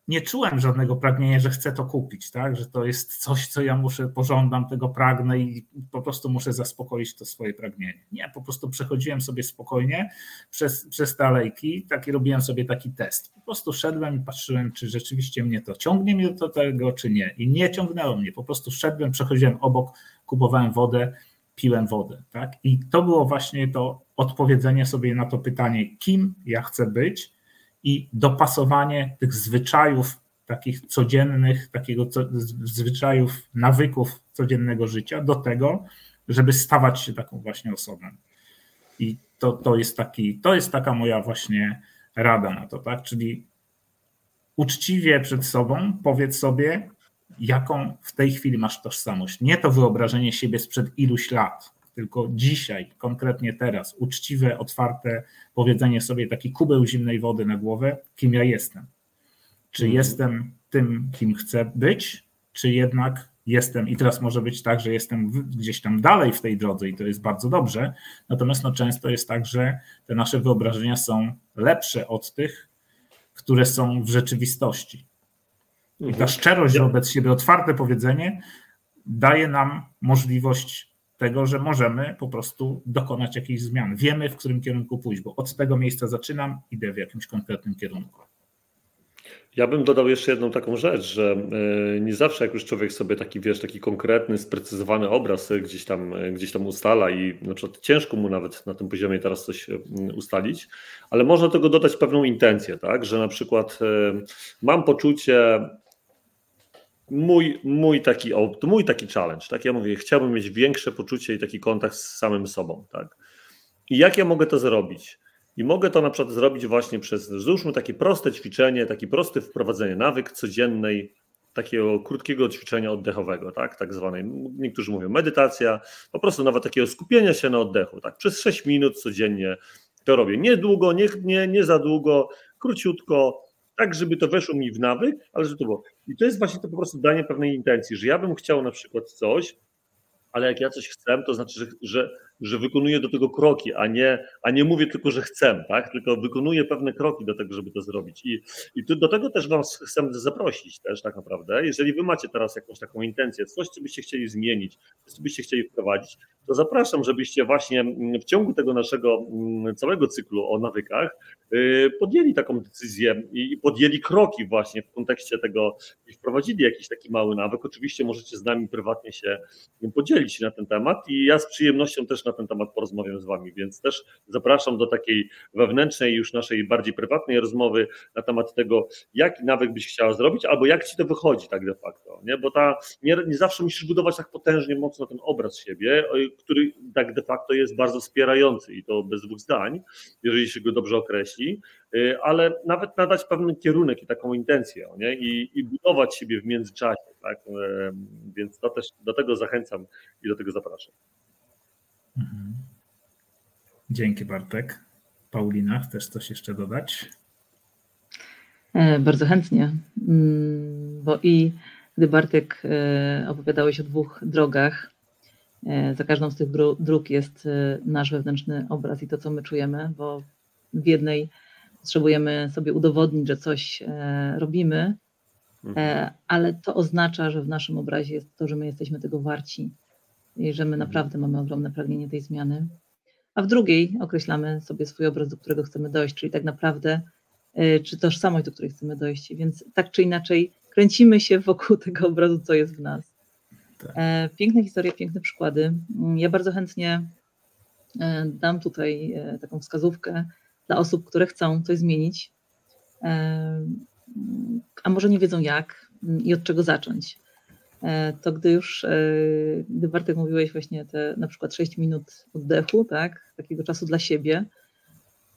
[SPEAKER 2] nie czułem żadnego pragnienia, że chcę to kupić, tak? że to jest coś, co ja muszę, pożądam, tego pragnę i po prostu muszę zaspokoić to swoje pragnienie. Nie, po prostu przechodziłem sobie spokojnie przez, przez te alejki, taki, robiłem sobie taki test. Po prostu szedłem i patrzyłem, czy rzeczywiście mnie to ciągnie mnie do tego, czy nie. I nie ciągnęło mnie, po prostu szedłem, przechodziłem obok, kupowałem wodę, piłem wodę. Tak? I to było właśnie to odpowiedzenie sobie na to pytanie, kim ja chcę być, i dopasowanie tych zwyczajów takich codziennych, takiego zwyczajów, nawyków codziennego życia do tego, żeby stawać się taką właśnie osobą. I to, to, jest, taki, to jest taka moja właśnie rada na to, tak? Czyli uczciwie przed sobą powiedz sobie, jaką w tej chwili masz tożsamość. Nie to wyobrażenie siebie sprzed iluś lat, tylko dzisiaj, konkretnie teraz, uczciwe, otwarte powiedzenie sobie taki kubeł zimnej wody na głowę, kim ja jestem. Czy mhm. jestem tym, kim chcę być, czy jednak jestem, i teraz może być tak, że jestem gdzieś tam dalej w tej drodze i to jest bardzo dobrze, natomiast no często jest tak, że te nasze wyobrażenia są lepsze od tych, które są w rzeczywistości. I ta mhm. szczerość wobec siebie, otwarte powiedzenie daje nam możliwość tego, że możemy po prostu dokonać jakiejś zmian. Wiemy, w którym kierunku pójść, bo od tego miejsca zaczynam, idę w jakimś konkretnym kierunku.
[SPEAKER 1] Ja bym dodał jeszcze jedną taką rzecz, że e, nie zawsze jak już człowiek sobie taki, wiesz, taki konkretny, sprecyzowany obraz gdzieś tam, e, gdzieś tam ustala i na przykład ciężko mu nawet na tym poziomie teraz coś e, ustalić, ale można tego dodać pewną intencję, tak, że na przykład mam poczucie, mój, mój, taki, mój taki challenge, tak, ja mówię, chciałbym mieć większe poczucie i taki kontakt z samym sobą, tak, i jak ja mogę to zrobić? I mogę to na przykład zrobić właśnie przez, załóżmy takie proste ćwiczenie, takie proste wprowadzenie nawyk codziennej, takiego krótkiego ćwiczenia oddechowego, tak, tak zwanej, niektórzy mówią medytacja, po prostu nawet takiego skupienia się na oddechu, tak, przez 6 minut codziennie to robię. Nie długo, nie, nie, nie za długo, króciutko, tak, żeby to weszło mi w nawyk, ale żeby to było. I to jest właśnie to po prostu danie pewnej intencji, że ja bym chciał na przykład coś, ale jak ja coś chcę, to znaczy, że, że że wykonuję do tego kroki, a nie, a nie mówię tylko, że chcę, tak? tylko wykonuję pewne kroki do tego, żeby to zrobić. I, i do tego też Was chcę zaprosić też tak naprawdę. Jeżeli Wy macie teraz jakąś taką intencję, coś, co byście chcieli zmienić, coś, co byście chcieli wprowadzić, to zapraszam, żebyście właśnie w ciągu tego naszego mm, całego cyklu o nawykach y, podjęli taką decyzję i podjęli kroki właśnie w kontekście tego i wprowadzili jakiś taki mały nawyk. Oczywiście możecie z nami prywatnie się podzielić na ten temat i ja z przyjemnością też na ten temat porozmawiam z Wami, więc też zapraszam do takiej wewnętrznej, już naszej bardziej prywatnej rozmowy na temat tego, jaki nawyk byś chciała zrobić, albo jak Ci to wychodzi tak de facto, nie? bo ta, nie, nie zawsze musisz budować tak potężnie mocno ten obraz siebie, który tak de facto jest bardzo wspierający i to bez dwóch zdań, jeżeli się go dobrze określi, y, ale nawet nadać pewien kierunek i taką intencję nie? I, i budować siebie w międzyczasie. Tak? Więc to też do tego zachęcam i do tego zapraszam.
[SPEAKER 2] Mhm. Dzięki Bartek. Paulina, chcesz coś jeszcze dodać?
[SPEAKER 3] E, bardzo chętnie, mm, bo i gdy Bartek e, opowiadałeś o dwóch drogach, e, za każdą z tych dróg jest nasz wewnętrzny obraz i to, co my czujemy, bo w jednej potrzebujemy sobie udowodnić, że coś robimy, mhm. ale to oznacza, że w naszym obrazie jest to, że my jesteśmy tego warci i że my naprawdę mamy ogromne pragnienie tej zmiany. A w drugiej określamy sobie swój obraz, do którego chcemy dojść, czyli tak naprawdę, y, czy tożsamość, do której chcemy dojść. Więc tak czy inaczej kręcimy się wokół tego obrazu, co jest w nas. Tak. E, piękne historie, piękne przykłady. Mm, ja bardzo chętnie e, dam tutaj e, taką wskazówkę dla osób, które chcą coś zmienić, a może nie wiedzą jak i od czego zacząć. E, to gdy już, e, gdy Bartek mówiłeś właśnie te na przykład 6 minut oddechu, tak, takiego czasu dla siebie,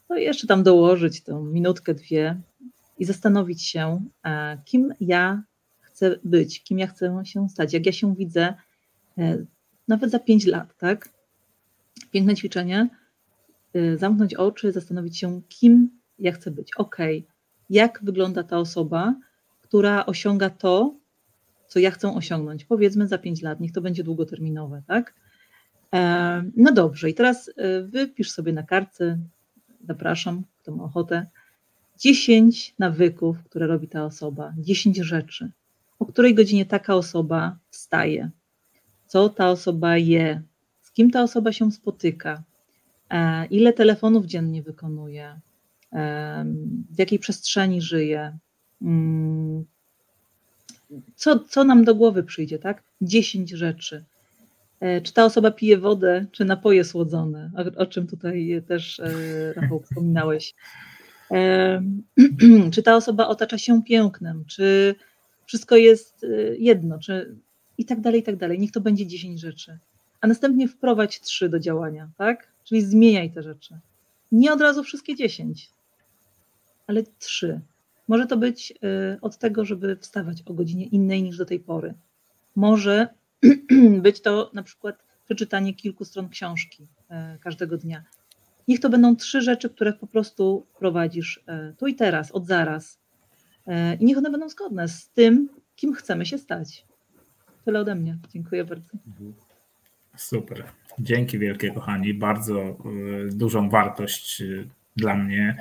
[SPEAKER 3] to jeszcze tam dołożyć tą minutkę, dwie i zastanowić się, kim ja chcę być, kim ja chcę się stać, jak ja się widzę e, nawet za 5 lat, tak? Piękne ćwiczenie, zamknąć oczy, zastanowić się, kim ja chcę być. Ok, jak wygląda ta osoba, która osiąga to, co ja chcę osiągnąć, powiedzmy za 5 lat, niech to będzie długoterminowe, tak? E, no dobrze, i teraz e, wypisz sobie na kartce, zapraszam, kto ma ochotę, 10 nawyków, które robi ta osoba, 10 rzeczy, o której godzinie taka osoba wstaje, co ta osoba je, z kim ta osoba się spotyka, e, ile telefonów dziennie wykonuje, w jakiej przestrzeni żyje, mm, co, co nam do głowy przyjdzie, tak? Dziesięć rzeczy. E, czy ta osoba pije wodę, czy napoje słodzone, o, o czym tutaj też e, Rafał wspominałeś. E, czy ta osoba otacza się pięknem, czy wszystko jest jedno, czy i tak dalej, i tak dalej. Niech to będzie dziesięć rzeczy. A następnie wprowadź trzy do działania, tak? Czyli zmieniaj te rzeczy. Nie od razu wszystkie dziesięć, ale trzy. Może to być y, od tego, żeby wstawać o godzinie innej niż do tej pory. Może być to na przykład przeczytanie kilku stron książki e, każdego dnia. Niech to będą trzy rzeczy, które po prostu prowadzisz e, tu i teraz, od zaraz. I niech one będą zgodne z tym, kim chcemy się stać. Tyle ode mnie. Dziękuję bardzo.
[SPEAKER 2] Super. Dzięki wielkie, kochani. Bardzo dużą wartość dla mnie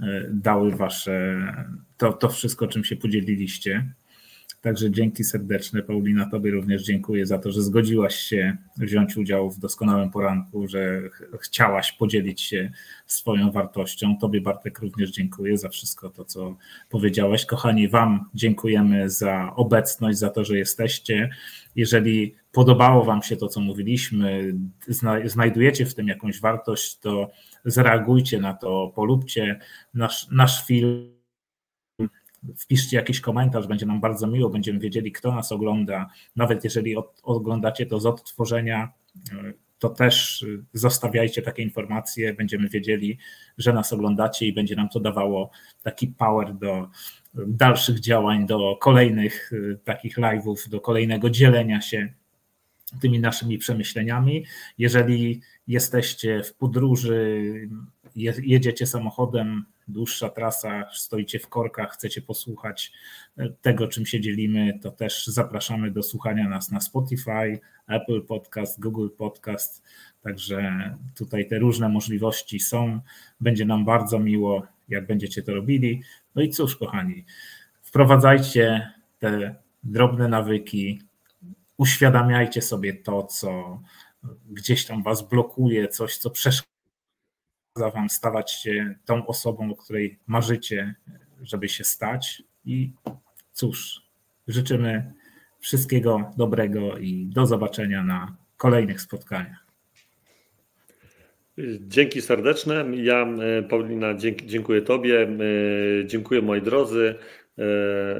[SPEAKER 2] e, dały wasze, to, to wszystko, czym się podzieliliście. Także dzięki serdeczne. Paulina, Tobie również dziękuję za to, że zgodziłaś się wziąć udział w doskonałym poranku, że ch- chciałaś podzielić się swoją wartością. Tobie, Bartek, również dziękuję za wszystko to, co powiedziałeś. Kochani, Wam dziękujemy za obecność, za to, że jesteście. Jeżeli podobało Wam się to, co mówiliśmy, zna, znajdujecie w tym jakąś wartość, to zareagujcie na to, polubcie nasz, nasz film. Wpiszcie jakiś komentarz, będzie nam bardzo miło, będziemy wiedzieli, kto nas ogląda. Nawet jeżeli od, oglądacie to z odtworzenia, to też zostawiajcie takie informacje, będziemy wiedzieli, że nas oglądacie i będzie nam to dawało taki power do dalszych działań, do kolejnych y, takich live'ów, do kolejnego dzielenia się tymi naszymi przemyśleniami. Jeżeli jesteście w podróży, je- jedziecie samochodem, dłuższa trasa, stoicie w korkach, chcecie posłuchać e, tego, czym się dzielimy, to też zapraszamy do słuchania nas na Spotify, Apple Podcast, Google Podcast. Także tutaj te różne możliwości są. Będzie nam bardzo miło, jak będziecie to robili. No i cóż, kochani, wprowadzajcie te drobne nawyki, uświadamiajcie sobie to, co gdzieś tam was blokuje, coś, co przeszkadza wam stawać się tą osobą, o której marzycie, żeby się stać. I cóż, życzymy wszystkiego dobrego i do zobaczenia na kolejnych spotkaniach.
[SPEAKER 1] Dzięki serdeczne. Ja, e, Paulina, dziękuję Tobie, e, dziękuję moi drodzy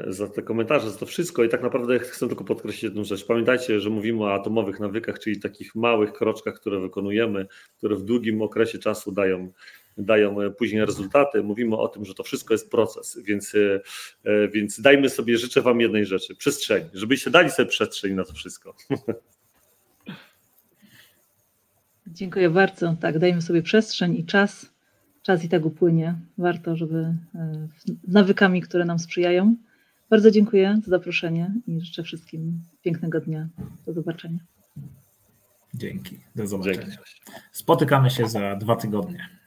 [SPEAKER 1] za te komentarze, za to wszystko i tak naprawdę chcę tylko podkreślić jedną rzecz. Pamiętajcie, że mówimy o atomowych nawykach, czyli takich małych kroczkach, które wykonujemy, które w długim okresie czasu dają, dają później rezultaty. Mówimy o tym, że to wszystko jest proces, więc, e, więc dajmy sobie, życzę Wam jednej rzeczy, przestrzeń, żebyście dali sobie przestrzeń na to wszystko.
[SPEAKER 3] Dziękuję bardzo. Tak, dajmy sobie przestrzeń i czas. Czas i tak upłynie. Warto, żeby e, z nawykami, które nam sprzyjają. Bardzo dziękuję za zaproszenie i życzę wszystkim pięknego dnia. Do zobaczenia.
[SPEAKER 2] Dzięki. Do zobaczenia.
[SPEAKER 1] Dzięki.
[SPEAKER 2] Spotykamy się za dwa tygodnie.